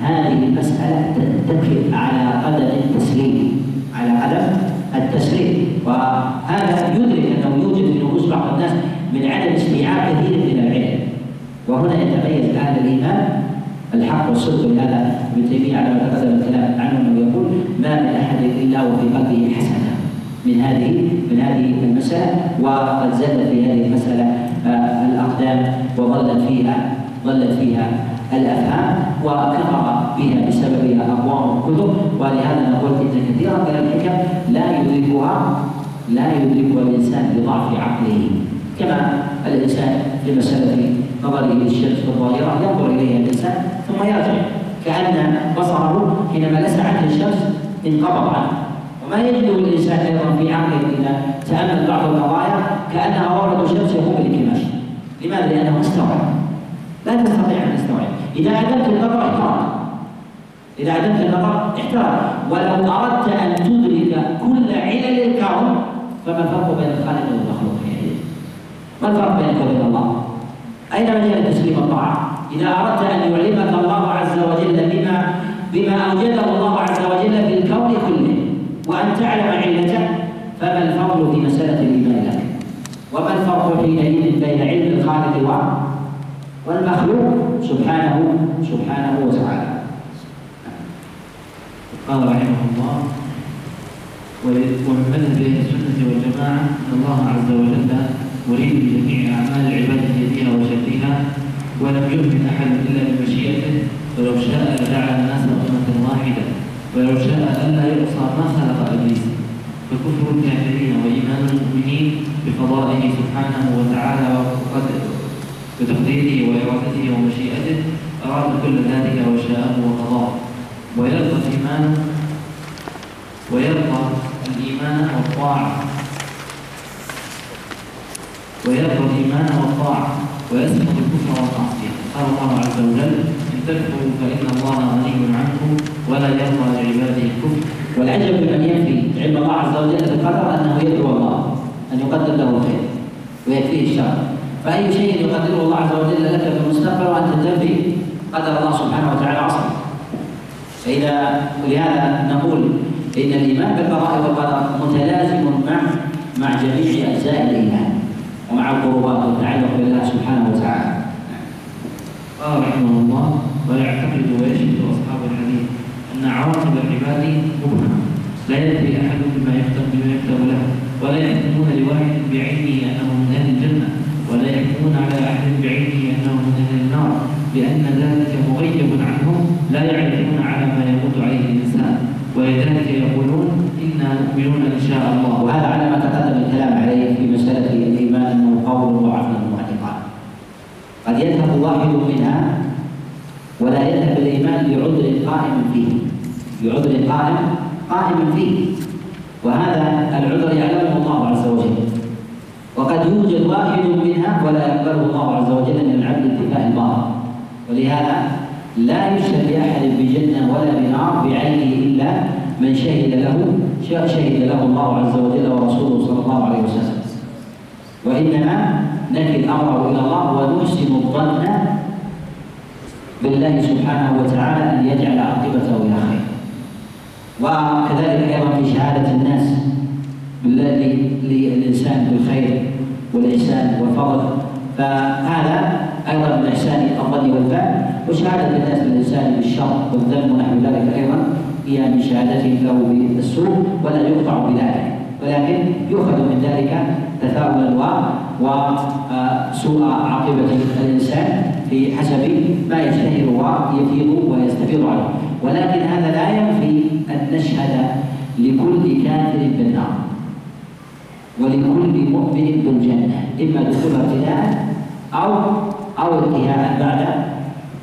هذه المسألة تتكل على قدم التسليم على قدم التسليم. وهذا يدرك أنه يوجد في نفوس بعض الناس من عدم استيعاب كثير من العلم. وهنا يتميز أهل الإيمان الحق والصدق لهذا ابن تيميه على ما تقدم الكلام عنه انه يقول ما من أحد إلا وفي قلبه حسنة. من هذه من هذه المسألة وقد زلت في هذه المسألة آه، الأقدام وظلت فيها ظلت فيها الأفهام وكفر بها بسببها أقوام الكتب. ولهذا نقول إن كثيرا من الحكم لا يدركها لا يدركها الإنسان بضعف عقله. كما الإنسان في مسألة نظره للشمس الظاهرة ينظر إليها الإنسان ثم يرجع كأن بصره حينما لسعته الشمس انقبض عنه. وما يجد الإنسان أيضا في عقله إذا تأمل بعض القضايا كأنها ورد الشمس يقوم بالكماش. لماذا؟ لأنه استوعب لا تستطيع أن تستوعب إذا عدمت النظر احترق. إذا عدمت النظر احترق. ولو أردت أن تدرك كل علل الكون فما الفرق بين الخالق والمخلوق؟ ما الفرق بينك وبين الله؟ أين مجال تسليم الطاعة؟ إذا أردت أن يعلمك الله عز وجل بما بما أوجده الله عز وجل في الكون كله وأن تعلم علته فما الفضل في مسألة الإيمان لك؟ وما الفرق حينئذ بين علم الخالق والمخلوق سبحانه سبحانه وتعالى قال رحمه الله ومن مذهب أهل السنة والجماعة ان الله عز وجل مريد بجميع أعمال العباد ولم يؤمن أحد إلا بمشيئته ولو شاء لجعل الناس امه واحدة ولو شاء ألا يعصى ما خلق إبليس. فكفر الكافرين وإيمان المؤمنين بقضائه سبحانه وتعالى بتقديره وإرادته ومشيئته أراد كل ذلك وشاءه وقضاه. ويرضى الإيمان ويرضى الإيمان والطاعة. ويرضى الإيمان والطاعة. ويسمح الكفر والمعصيه قال الله عز وجل إن تكفروا فإن الله غني عنكم ولا يرضى لعباده الكفر. والعجب لمن ينفي علم الله عز وجل بالقدر أنه يدعو الله أن يقدر له الخير ويكفيه الشر. فأي شيء يقدره الله عز وجل لك في المستقبل وأنت تنفي قدر الله سبحانه وتعالى عصر فإذا ولهذا نقول إن الإيمان بالقضاء والقدر متلازم مع مع جميع أجزاء الإيمان. ومع القربات والتعلق بالله سبحانه وتعالى. قال رحمه الله ويعتقد ويشهد أصحاب الحديث؟ أن عواقب العباد مبهمة. لا يدري احد بما يكتب بما يكتب له ولا يحكمون لواحد بعينه أنه من أهل الجنة ولا يحكمون على أحد بعينه أنه من أهل النار لأن ذلك مغيب عنهم لا يعرفون على ما يموت عليه الإنسان. ولذلك يقولون إنا مؤمنون قد يذهب واحد منها ولا يذهب الإيمان لعذر قائم فيه. لعذر قائم قائم فيه. وهذا العذر يعلمه الله عز وجل. وقد يوجد واحد منها ولا يقبله الله عز وجل من العبد انتفاء الباطل ولهذا لا يشهد لأحد بجنة ولا بنار بعينه إلا من شهد له شهد له الله عز وجل ورسوله صلى الله عليه وسلم. وإنما نكل امره إلى الله ونحسن الظن بالله سبحانه وتعالى أن يجعل عاقبته إلى خير. وكذلك أيضا في شهادة الناس للإنسان بالخير والإحسان والفضل. فهذا أيضا من إحسان الظن والفعل وشهادة الناس للانسان بالشر والذنب ونحو ذلك أيضا هي من شهادتهم له بالسوء ولا يقطع بذلك. ولكن يؤخذ من ذلك تفاؤلا وسوء عاقبة الإنسان في حسب ما يشتهر ويفيض ويستفيض عنه ولكن هذا لا ينفي أن نشهد لكل كافر بالنار ولكل مؤمن بالجنه إما دخولها ابتداء أو أو انتهاء بعد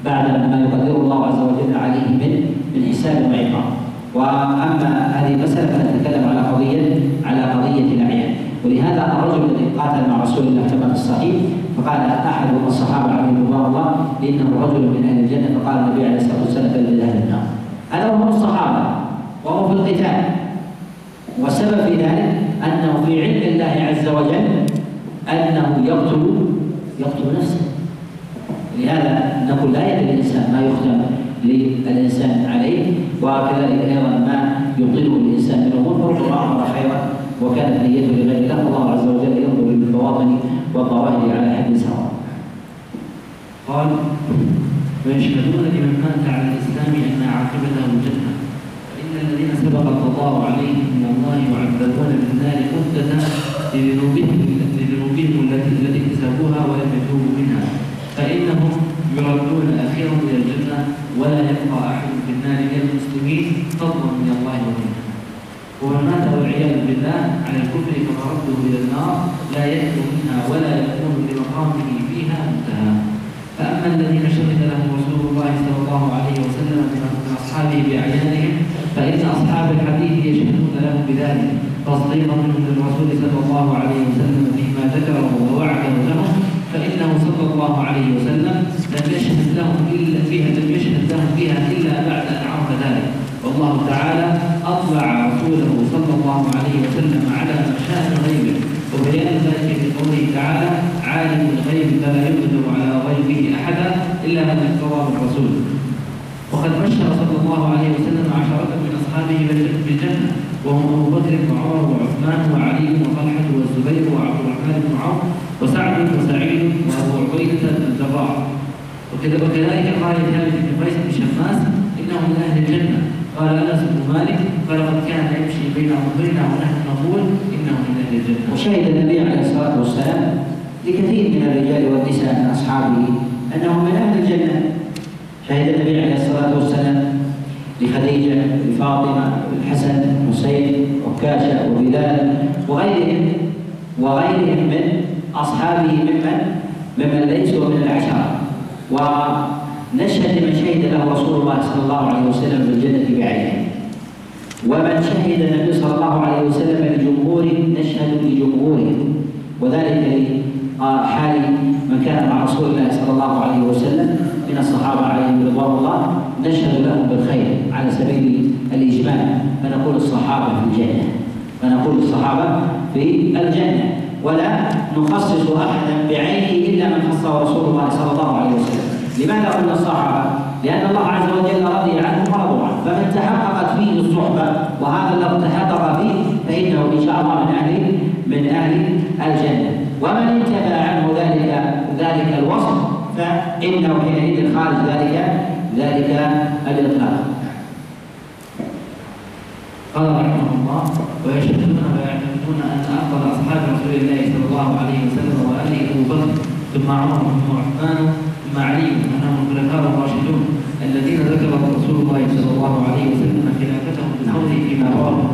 بعد ما يقدره الله عز وجل عليه من من حساب وعقاب. وأما هذه المسألة فنتكلم على قضيه على قضية الاعيان ولهذا الرجل الذي قاتل مع رسول الله كما في الصحيح فقال أحد الصحابة عليهم الله إنه رجل من أهل الجنة فقال النبي عليه الصلاة والسلام من أهل النار. هذا هم الصحابة وهم في القتال. والسبب في ذلك أنه في علم الله عز وجل أنه يقتل يقتل نفسه. لهذا نقول لا يدري الإنسان ما يختم للإنسان عليه وكذلك أيضا ما يبطله الإنسان من امور فربما أمر خيرا. وكانت نيته لغير الله الله عز وجل ينظر بالبواطن والظواهر على حد سواء. قال ويشهدون لمن مات على الإسلام أن عاقبته الجنه فإن الذين سبق القضاء عليهم من الله يعذبون بالنار مدة لذنوبهم لذنوبهم التي اكتسبوها ولم يتوبوا منها فإنهم يردون أخيرا إلى الجنة ولا يبقى أحد في النار من المسلمين فضلا من الله ومنه ومن مات والعياذ بالله على الكفر فمرده إلى النار لا يخلو منها ولا يكون لمقامه فيها منتهى. فأما الذين شهد لهم رسول الله صلى الله عليه وسلم من أصحابه بأعيانهم فإن أصحاب الحديث يشهدون لهم بذلك. تصديقا منهم للرسول صلى الله عليه وسلم فيما ذكره ووعده لهم فإنه صلى الله عليه وسلم لم يشهد لهم إلا فيها لم يشهد لهم فيها إلا بعد أن عرف ذلك. والله تعالى أطلع رسوله صلى الله عليه وسلم على مشاهد غيبه وبيان ذلك في قوله تعالى عالم الغيب فلا يقدر على غيبه أحدا إلا من ارتضى بالرسول وقد بشر صلى الله عليه وسلم عشرة من أصحابه بالجنة وهم أبو بكر وعمر وعثمان وعلي وطلحة والزبير وعبد الرحمن بن عوف وسعد وسعيد وأبو عبيدة الجراح. وكذلك قال ثابت بن قيس بن شماس إنه من أهل الجنة قال أنس بن مالك فلقد كان يمشي بين ظهرنا ونحن نقول إنه من أهل الجنة. وشهد النبي عليه الصلاة والسلام لكثير من الرجال والنساء من أصحابه أنهم من أهل الجنة. شهد النبي عليه الصلاة والسلام لخديجة لفاطمة الحسن حسين وكاشة وبلال وغيرهم وغيرهم من أصحابه ممن؟ ممن ليسوا من العشرة ونشهد من شهد له رسول الله صلى الله عليه وسلم بالجنة بعينه. ومن شهد النبي صلى الله عليه وسلم لجمهوره نشهد لجمهوره. وذلك لحال من كان مع رسول الله صلى الله عليه وسلم من الصحابة عليهم رضوان الله. نشهد لهم بالخير على سبيل الاجمال فنقول الصحابة في الجنة. فنقول الصحابة في الجنة. ولا نخصص أحدا بعينه إلا من خصه رسول الله صلى الله عليه وسلم. لماذا قلنا الصحابه؟ لأن الله عز وجل رضي عنهم ورضوا عنه. فمن تحققت فيه الصحبة وهذا لو تحقق فيه فإنه إن شاء الله من أهل من أهل الجنة. ومن انتفى عنه ذلك ذلك الوصف فإنه حينئذ خارج ذلك ذلك الإطلاق. قال رحمه الله ويشهدون ويعتقدون أن أفضل أصحاب رسول الله صلى الله عليه وسلم واله أبو بكر ثم عمر ثم عثمان ثم علي انهم الخلفاء الراشدون الذين ذكرهم رسول الله صلى الله عليه وسلم خلافتهم بقوله فيما رواه.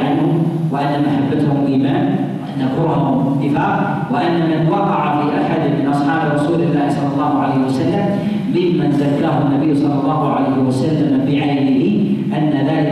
عنهم وأن محبتهم إيمان نذكرهم اتفاق وأن من وقع في أحد من أصحاب رسول الله صلى الله عليه وسلم ممن زكاه النبي صلى الله عليه وسلم بعينه أن ذلك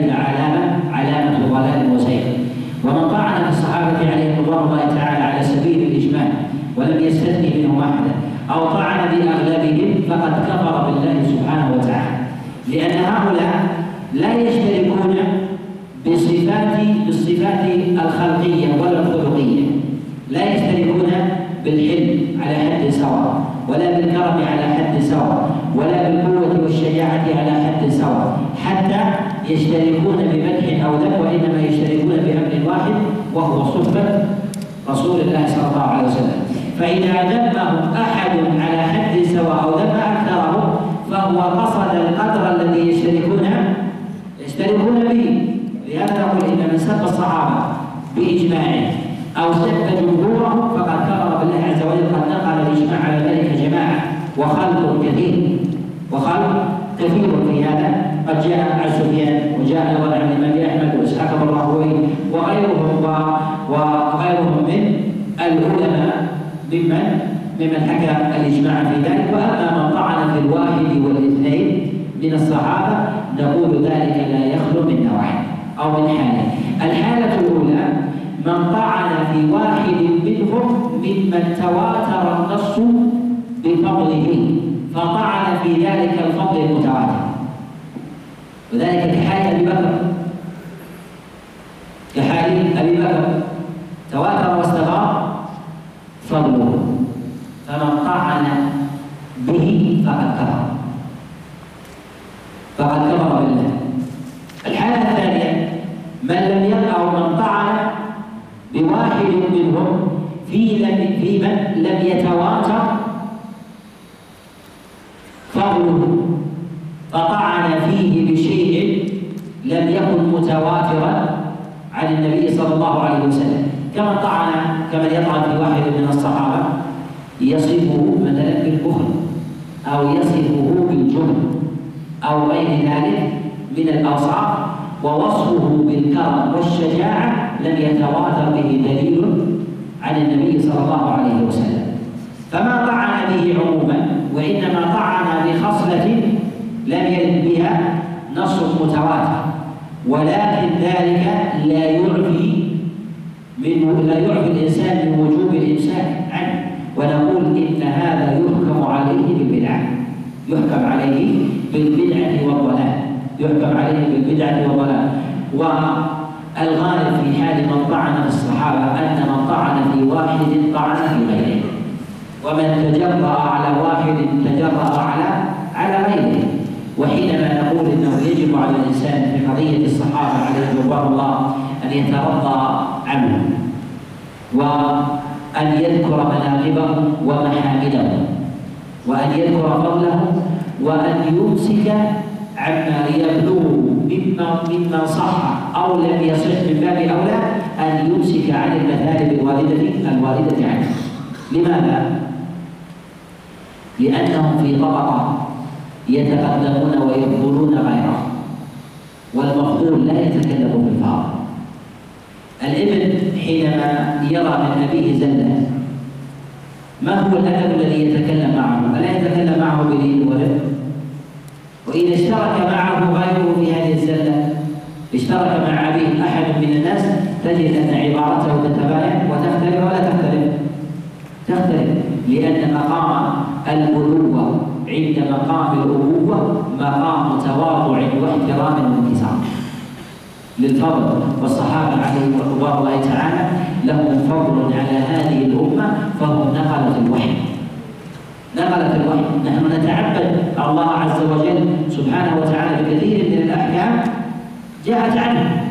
لم يرد بها نص متواتر. ولكن ذلك لا يعفي من لا يعفي الإنسان من وجوب الإمساك عنه. ونقول إن هذا يحكم عليه بالبدعة. يحكم عليه بالبدعة والضلال. يحكم عليه بالبدعة والضلال. والغالب في حال من طعن في الصحابة أن من طعن في واحد طعن في غيره. ومن تجرأ على واحد تجرأ على على غيره. وحينما نقول إنه يجب على الإنسان في قضية الصحابة عليهم رضوان الله أن يترضى عنهم وأن يذكر مناقبهم ومحامدهم وأن يذكر فضلهم وأن يمسك عما يبلغ مما مما صح أو لم يصح من باب أولى أن يمسك عن المثالب الوالده الوالده عنه لماذا؟ لانهم في طبقة يتقدمون ويفضلون غيره. والمفضول لا يتكلم بالفاضل الابن حينما يرى من أبيه زلة ما هو الأدب الذي يتكلم معه؟ ألا يتكلم معه بلين ورفق وإذا اشترك معه غيره في هذه الزلة اشترك مع أبيه أحد من الناس تجد أن عبارته تتباين وتختلف ولا تختلف. تختلف لأن مقام البلوه عند مقام الأبوة مقام تواضع واحترام وانكسار للفضل والصحابة عليهم رضوان الله تعالى لهم فضل على هذه الأمة فهم نقلة الوحي. نقلة الوحي. نحن نتعبد الله عز وجل سبحانه وتعالى بكثير من الأحكام جاءت عنه.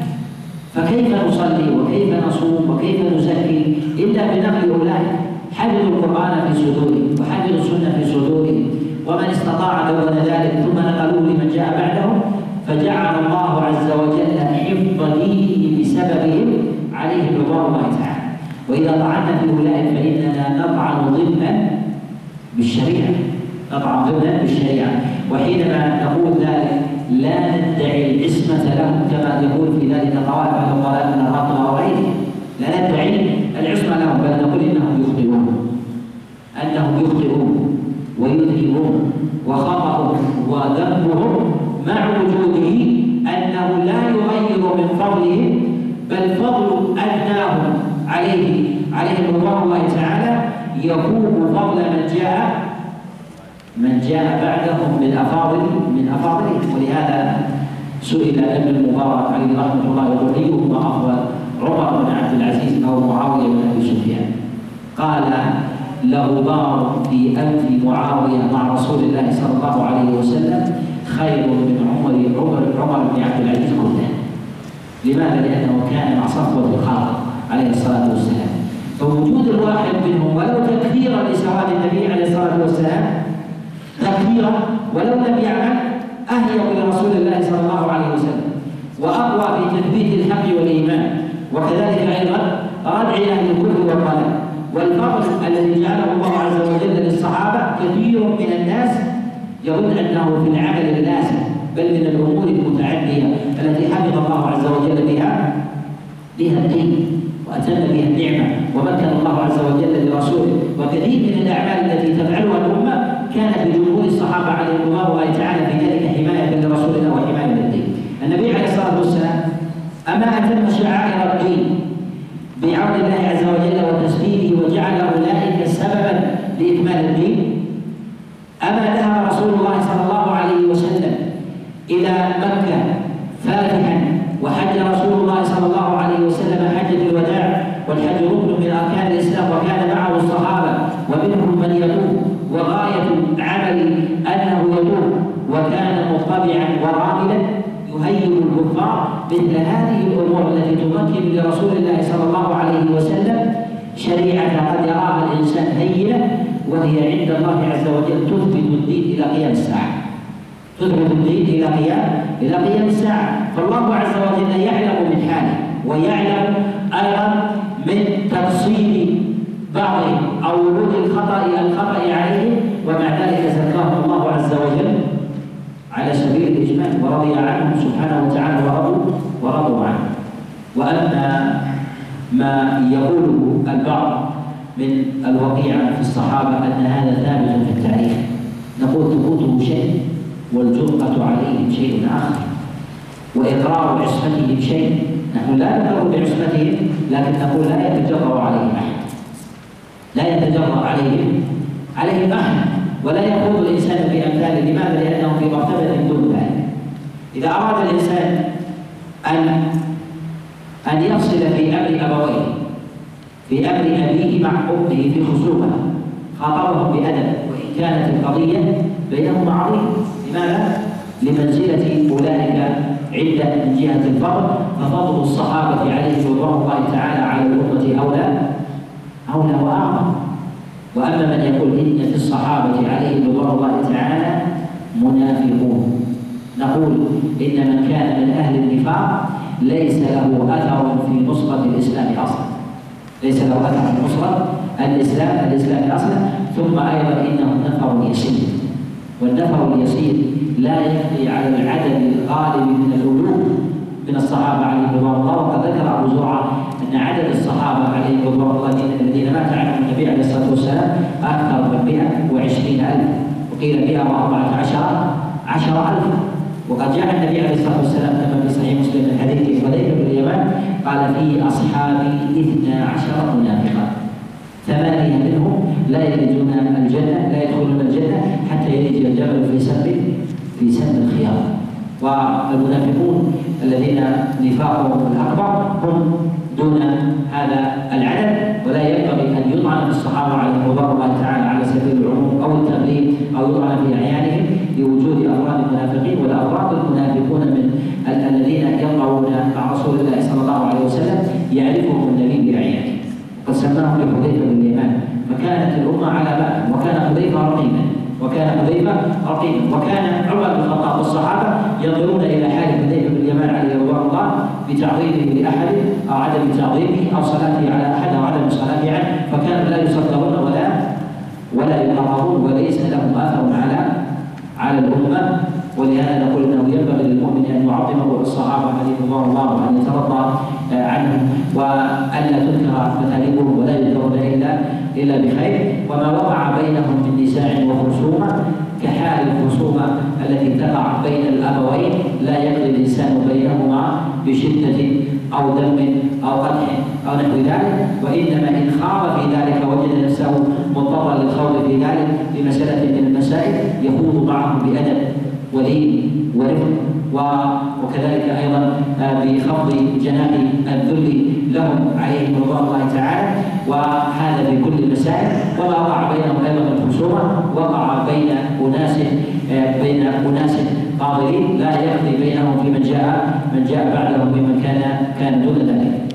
فكيف نصلي وكيف نصوم وكيف نزكي إلا بنقل أولئك؟ حفظوا القرآن في صدورهم وحفظوا السنة في صدورهم. ومن استطاع دون ذلك ثم نقلوه لمن جاء بعدهم فجعل الله عز وجل حفظ دينه بسببهم عليه رضوان الله تعالى. وإذا طعنا في اولئك فإننا نطعن ضمنا بالشريعة. نطعن ضمنا بالشريعة. وحينما نقول ذلك لا ندعي العصمة لهم كما يقول في ذلك طوائف أهل الضلال من الرافضة وغيرهم لا ندعي العصمة لهم بل نقول إنهم يخطئون. أنهم يخطئون. ويذنبون وخطأهم وذنبهم مع وجوده أنه لا يغير من فضلهم بل فضل أدناهم عليه عليهم رضوان الله تعالى يفوق فضل من جاء من جاء بعدهم من أفاضل من أفاضلهم ولهذا سئل ابن المبارك عليه رحمة الله يقول أيهما أفضل عمر بن عبد العزيز أو معاوية بن أبي سفيان. قال له بار في أنف معاوية مع رسول الله صلى الله عليه وسلم خير من عمر عمر عمر بن عبد العزيز كله. لماذا؟ لأنه كان مع صفوة الخلق عليه الصلاة والسلام. فوجود الواحد منهم ولو تكثيرا لسواد النبي عليه الصلاة والسلام تكثيرا ولو لم يعمل أهيب لرسول الله صلى الله عليه وسلم وأقوى في تثبيت الحق والإيمان. وكذلك أيضا ردع أهل الكفر والضلال والفضل الذي جعله الله عز وجل للصحابة كثير من الناس يظن أنه في العمل اللازم بل من الأمور المتعدية التي حفظ الله عز وجل بها بها الدين وأتم بها النعمة ومكن الله عز وجل لرسوله. وكثير من الأعمال التي تفعلها الأمة كانت لجمهور الصحابة عليهم الله تعالى في ذلك حماية لرسول الله وحماية للدين. النبي عليه الصلاة والسلام أما أتم شعائر الدين بعون الله عز وجل وتسديده وجعل أولئك سببا لإكمال الدين. أما ذهب رسول الله صلى الله عليه وسلم إلى مكة فاتحا وحج رسول الله صلى الله عليه وسلم حجة الوداع والحج ركن من أركان الإسلام وكان معه الصحابة ومنهم من يطوف وغاية عمل أنه يطوف وكان مطبعا وراملا يهيئ الكفار مثل هذه الأمور التي تمكن لرسول الله صلى الله عليه وسلم شريعة قد يراها الإنسان هينة وهي عند الله عز وجل تثبت الدين إلى قيام الساعة. تثبت الدين إلى قيام إلى قيام الساعة. فالله عز وجل يعلم من حاله ويعلم أيضا من تفصيل بعضهم أو ورود الخطأ الخطأ عليهم ومع ذلك زكاهم الله عز وجل. على سبيل الإجمال ورضي عنهم سبحانه وتعالى ورضوا ورضوا عنه. وأما ما يقوله البعض من الوقيعة في الصحابة أن هذا ثابت في التاريخ. نقول ثبوته شيء والجرأة عليهم شيء آخر. وإقرار عصمتهم شيء نحن لا نقر بعصمتهم لكن نقول لا يتجرأ عليهم أحد. لا يتجرأ عليهم عليهم أحد. ولا يخوض الإنسان في أمثاله. لماذا؟ لأنه في مرتبة دون ذلك. إذا أراد الإنسان أن أن يفصل في أمر أبويه في أمر أبيه مع أمه في خصومة خاطبهم بأدب وإن كانت القضية بينهما عظيمة. لماذا؟ لمنزلة أولئك عدة من جهة الفضل ففضل الصحابة عليهم رضوان الله تعالى على الأمة أولى أولى وأعظم. وأما من يقول إن في الصحابة عليهم رضوان الله تعالى منافقون. نقول إن من كان من أهل النفاق ليس له أثر في نصرة الإسلام أصلا. ليس له أثر في نصرة الإسلام الإسلام أصلا. ثم أيضا إنه نفر يسير والنفر اليسير لا يقضي على العدد الغالب من الألوف من الصحابة عليهم رضوان الله. وقد ذكر أبو زرعة أن عدد الصحابة عليهم رضوان الله الذين مات عنهم النبي عليه الصلاة والسلام أكثر من 120 ألف. وقيل 114 عشر ألف. وقد جاء النبي عليه الصلاة والسلام كما في صحيح مسلم من حديث حذيفة بن اليمان قال في اثنا عشر منافقا. ثمانية منهم لا يلجون الجنة لا يدخلون الجنة حتى يلج الجبل في سم في سم الخيار. والمنافقون الذين نفاقهم الأكبر هم دون هذا العدد ولا ينبغي ان يطعن في الصحابه عليهم رضوان الله تعالى على سبيل العموم أو التقليد أو يطعن في اعيانهم لوجود افراد المنافقين والافراد المنافقون من الذين يقعون مع رسول الله صلى الله عليه وسلم يعرفهم النبي باعيانهم قد سماهم بحذيفه بن اليمان فكانت الامه على بال وكان حذيفه رقيبا وكان حذيفه رقيبا وكان عمر بن الخطاب والصحابه ينظرون إلى حال حذيفه بن اليمان عليه رضوان الله بتعظيمه لاحد أو عدم تعظيمه أو صلاته على احد أو عدم صلاته عنه فكانوا لا يصدرون ولا ولا يقررون وليس لهم اثر على على الامه ولهذا نقول انه ينبغي للمؤمن ان يعظم روح الصحابه عليهم رضوان الله وان يترضى آه، عنهم والا تنكر مثالبهم ولا يذكرون الا الا بخير وما وقع بينهم من نزاع وخصومه كحال الخصومه التي تقع بين الابوين لا يقضي الانسان بينهما بشده أو دم أو قدح أو نحو ذلك وإنما إن خاض في ذلك وجد نفسه مضطرا للخوض في ذلك في مساله من المسائل يخوض معهم بأدب ولين ورفق وكذلك أيضا آه، بخفض جناح الذل لهم عليهم رضوان الله تعالى. وهذا في كل المسائل. وما وقع بينهم أيضا من خصومه وقع بين أناس آه، بين أناس قاضين لا يقضي بينهم في من جاء من جاء بعدهم ممن كان كان دون ذلك.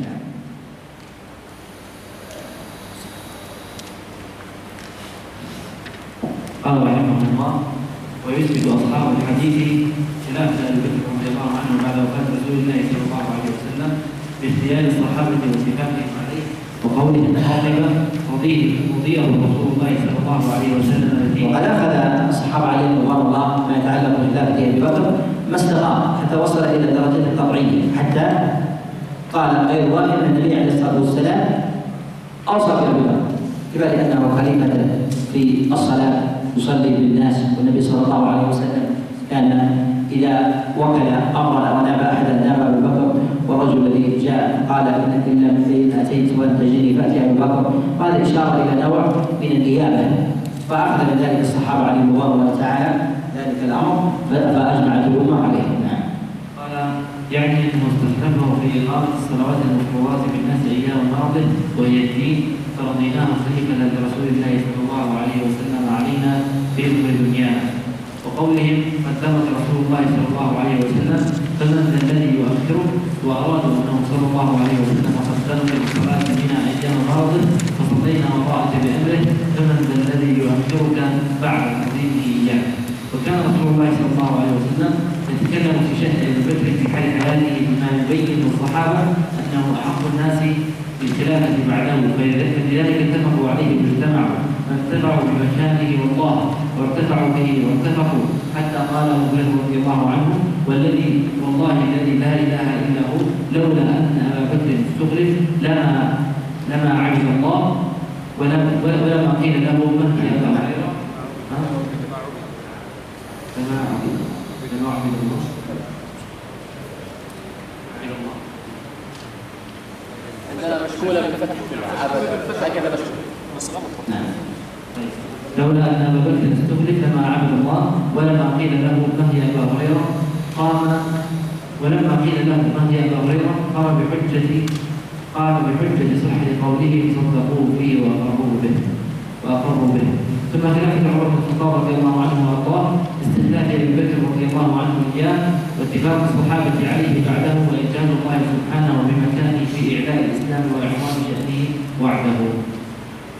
قال رحمه الله ويثبت اصحاب الحديث خلاف ابي بكر رضي الله عنه بعد وفاه رسول الله صلى الله عليه وسلم باختيار الصحابه واتفاقهم عليه وقوله الخاطبه رضيه رضيه رسول الله صلى الله عليه وسلم الذي وقد اخذ الصحابه عليهم رضوان الله ما يتعلق بخلافه ابي بكر ما استقام حتى وصل إلى الدرجه القطعيه حتى قال غير واحد ان النبي عليه الصلاه والسلام اوصى بابي بكر كما لأنه خليفه في الصلاه يصلي بالناس والنبي صلى الله عليه وسلم كان اذا وكل امرا وناب احدا ناب ابو بكر والرجل الذي جاء قال انك ان لم اتيت ولم تجدني فاتي ابو بكر وهذا اشاره إلى نوع من النيابه فاخذ من ذلك الصحابة عليهم الله تعالى ذلك الأمر فاجمعت الامه عليه. نعم. قال يعني انه استخدمه في إقامة الصلوات المفروضات بالناس أيام مرضه وهي الدين. فرضيناه خليفه لرسول الله صلى الله عليه وسلم علينا في أمر دنيانا وقولهم قدمك رسول الله صلى الله عليه وسلم فمن ذا الذي يؤخره؟ وأرادوا انه صلى الله عليه وسلم قدمك بالصلاه بنا أيام مرضه فصلينا وطاعه بأمره فمن ذا الذي يؤخرك بعد تقديمه اياه وكان رسول الله صلى الله عليه وسلم يتكلم في أبي بكر في حال حياته بما يبين للصحابة أنه أحق الناس بالخلافة بعده فلذلك اتفقوا عليه واجتمعوا فاتبعوا بمكانه والله وارتفعوا به واتفقوا حتى قال أبو بكر رضي الله عنه والذي والله الذي لا إله إلا هو لولا أن أبا بكر استغرب لما لما عبد الله ولم ولما قيل له من هي ابا هريره ها؟ لما عبد لما عبد الله. عبد الله عندنا مشغولة بالفتح أبدا هكذا غلط نعم. طيب. لولا أن أبا بكر استهلك لما عبد الله ولما قيل له ما هي أبا هريرة قام ولما قيل له ما هي أبا هريرة قام بحجة قام بحجة صحه قوله صدقوه فيه واقروا به. واقروا به. ثم خلافه عمر بن الخطاب رضي الله عنه وأرضاه استخلاف أبي بكر رضي الله عنه إياه واتفاق الصحابة عليه بعده واجلال الله سبحانه بمكانه في إعلاء الإسلام واعظام شأنه وعده.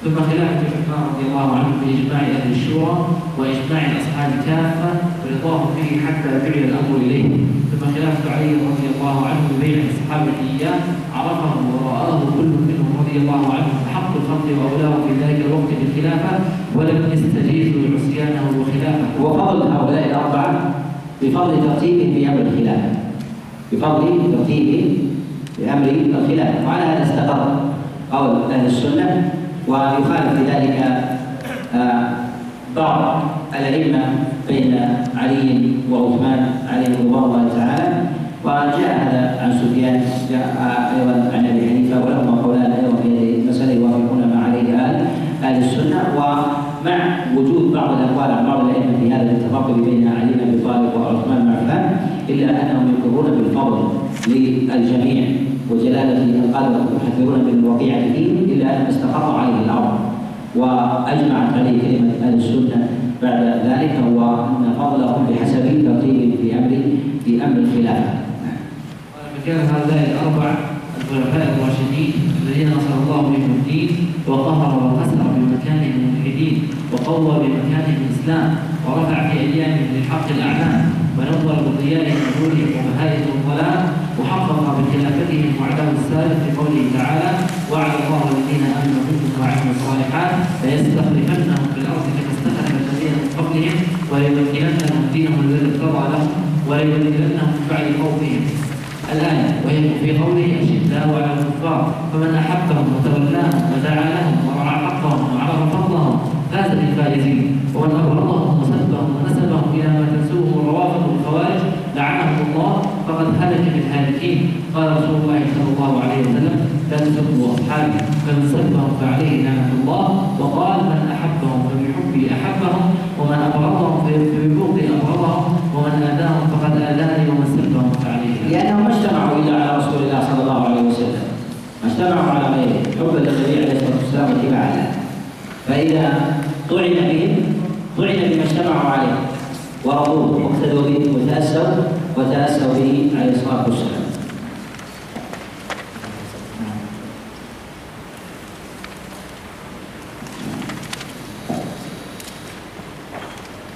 ثم خلافة عثمان رضي الله عنه بإجماع أهل الشورى وإجماع الأصحاب كافة ورضاهم به حتى جعل الأمر إليه. ثم خلافة علي رضي الله عنه ببيع الصحابة إياه عرفه ورآه كل منهم رضي الله عنه فحق الخلق وأولاه في ذلك الوقت بالخلافة ولم يستجيزوا عصيانه وخلافه. وفضل هؤلاء الأربعة بفضل ترتيبهم في أمر الخلافة. بفضل ترتيبهم في أمر الخلافة. وعلى هذا استقر قول أهل السنة ويخالف في ذلك آه، بعض الأئمة بين علي وعثمان عليهم رضوان الله تعالى. وجاء هذا عن سفيان جاء أيضا عن أبي حنيفة ولهما قولان أيضا في هذه المسألة يوافقون ما عليه أهل أهل السنة. ومع وجود بعض الأقوال عن بعض الأئمة في هذا التفاضل بين علي بن أبي طالب وعثمان بن عفان إلا أنهم يقرون بالفضل للجميع وجلالة القدر ويحذرون من الوقيعة فيه إلا أن استقر عليه الأمر وأجمعت عليه كلمة أهل السنة بعد ذلك هو أن فضلهم بحسب ترتيبهم في أمر في أمر الخلافة. فكان هؤلاء الأربع الخلفاء الراشدين الذين نصر الله بهم الدين وقهر وكسر بمكانهم الملحدين وقوى بمكانهم الإسلام ورفع في أيامهم للحق الأعلام ونور بضياء نورهم وبهائم الظلام وحقق بخلافتهم وعده السابق في قوله تعالى وعد الله الذين آمنوا منكم وعملوا الصالحات ليستخلفنهم في الأرض كما استخلف الذين من قبلهم وليمكنن لهم دينهم الذي ارتضى لهم وليبدلنهم من بعد خوفهم الآية وهي في قوله أشداء على الكفار فمن أحبهم وتولاهم ودعا لهم ورعى حقهم وعرف فضلهم فاز بالفائزين ومن أبغضهم وسبهم ونسبهم إلى ما تنسبه الروافض والخوارج لعنهم الله فقد هلك بالهالكين قال رسول الله صلى الله عليه وسلم لا تسبوا أصحابي فمن فعليه لعنة الله. وقال من أحبهم فبحبي أحبهم ومن أبغضهم فببغضي أبغضهم ومن آذاهم فقد آذاني ومن سبهم فعليه لأنهم ما اجتمعوا إلا على رسول الله صلى الله عليه وسلم. ما اجتمعوا على غيره. حبا للنبي عليه الصلاة والسلام واتباعا له فإذا طعن بهم طعن بما اجتمعوا عليه. ورضوه واقتدوا به وتأسوا وتأسوا به عليه الصلاة والسلام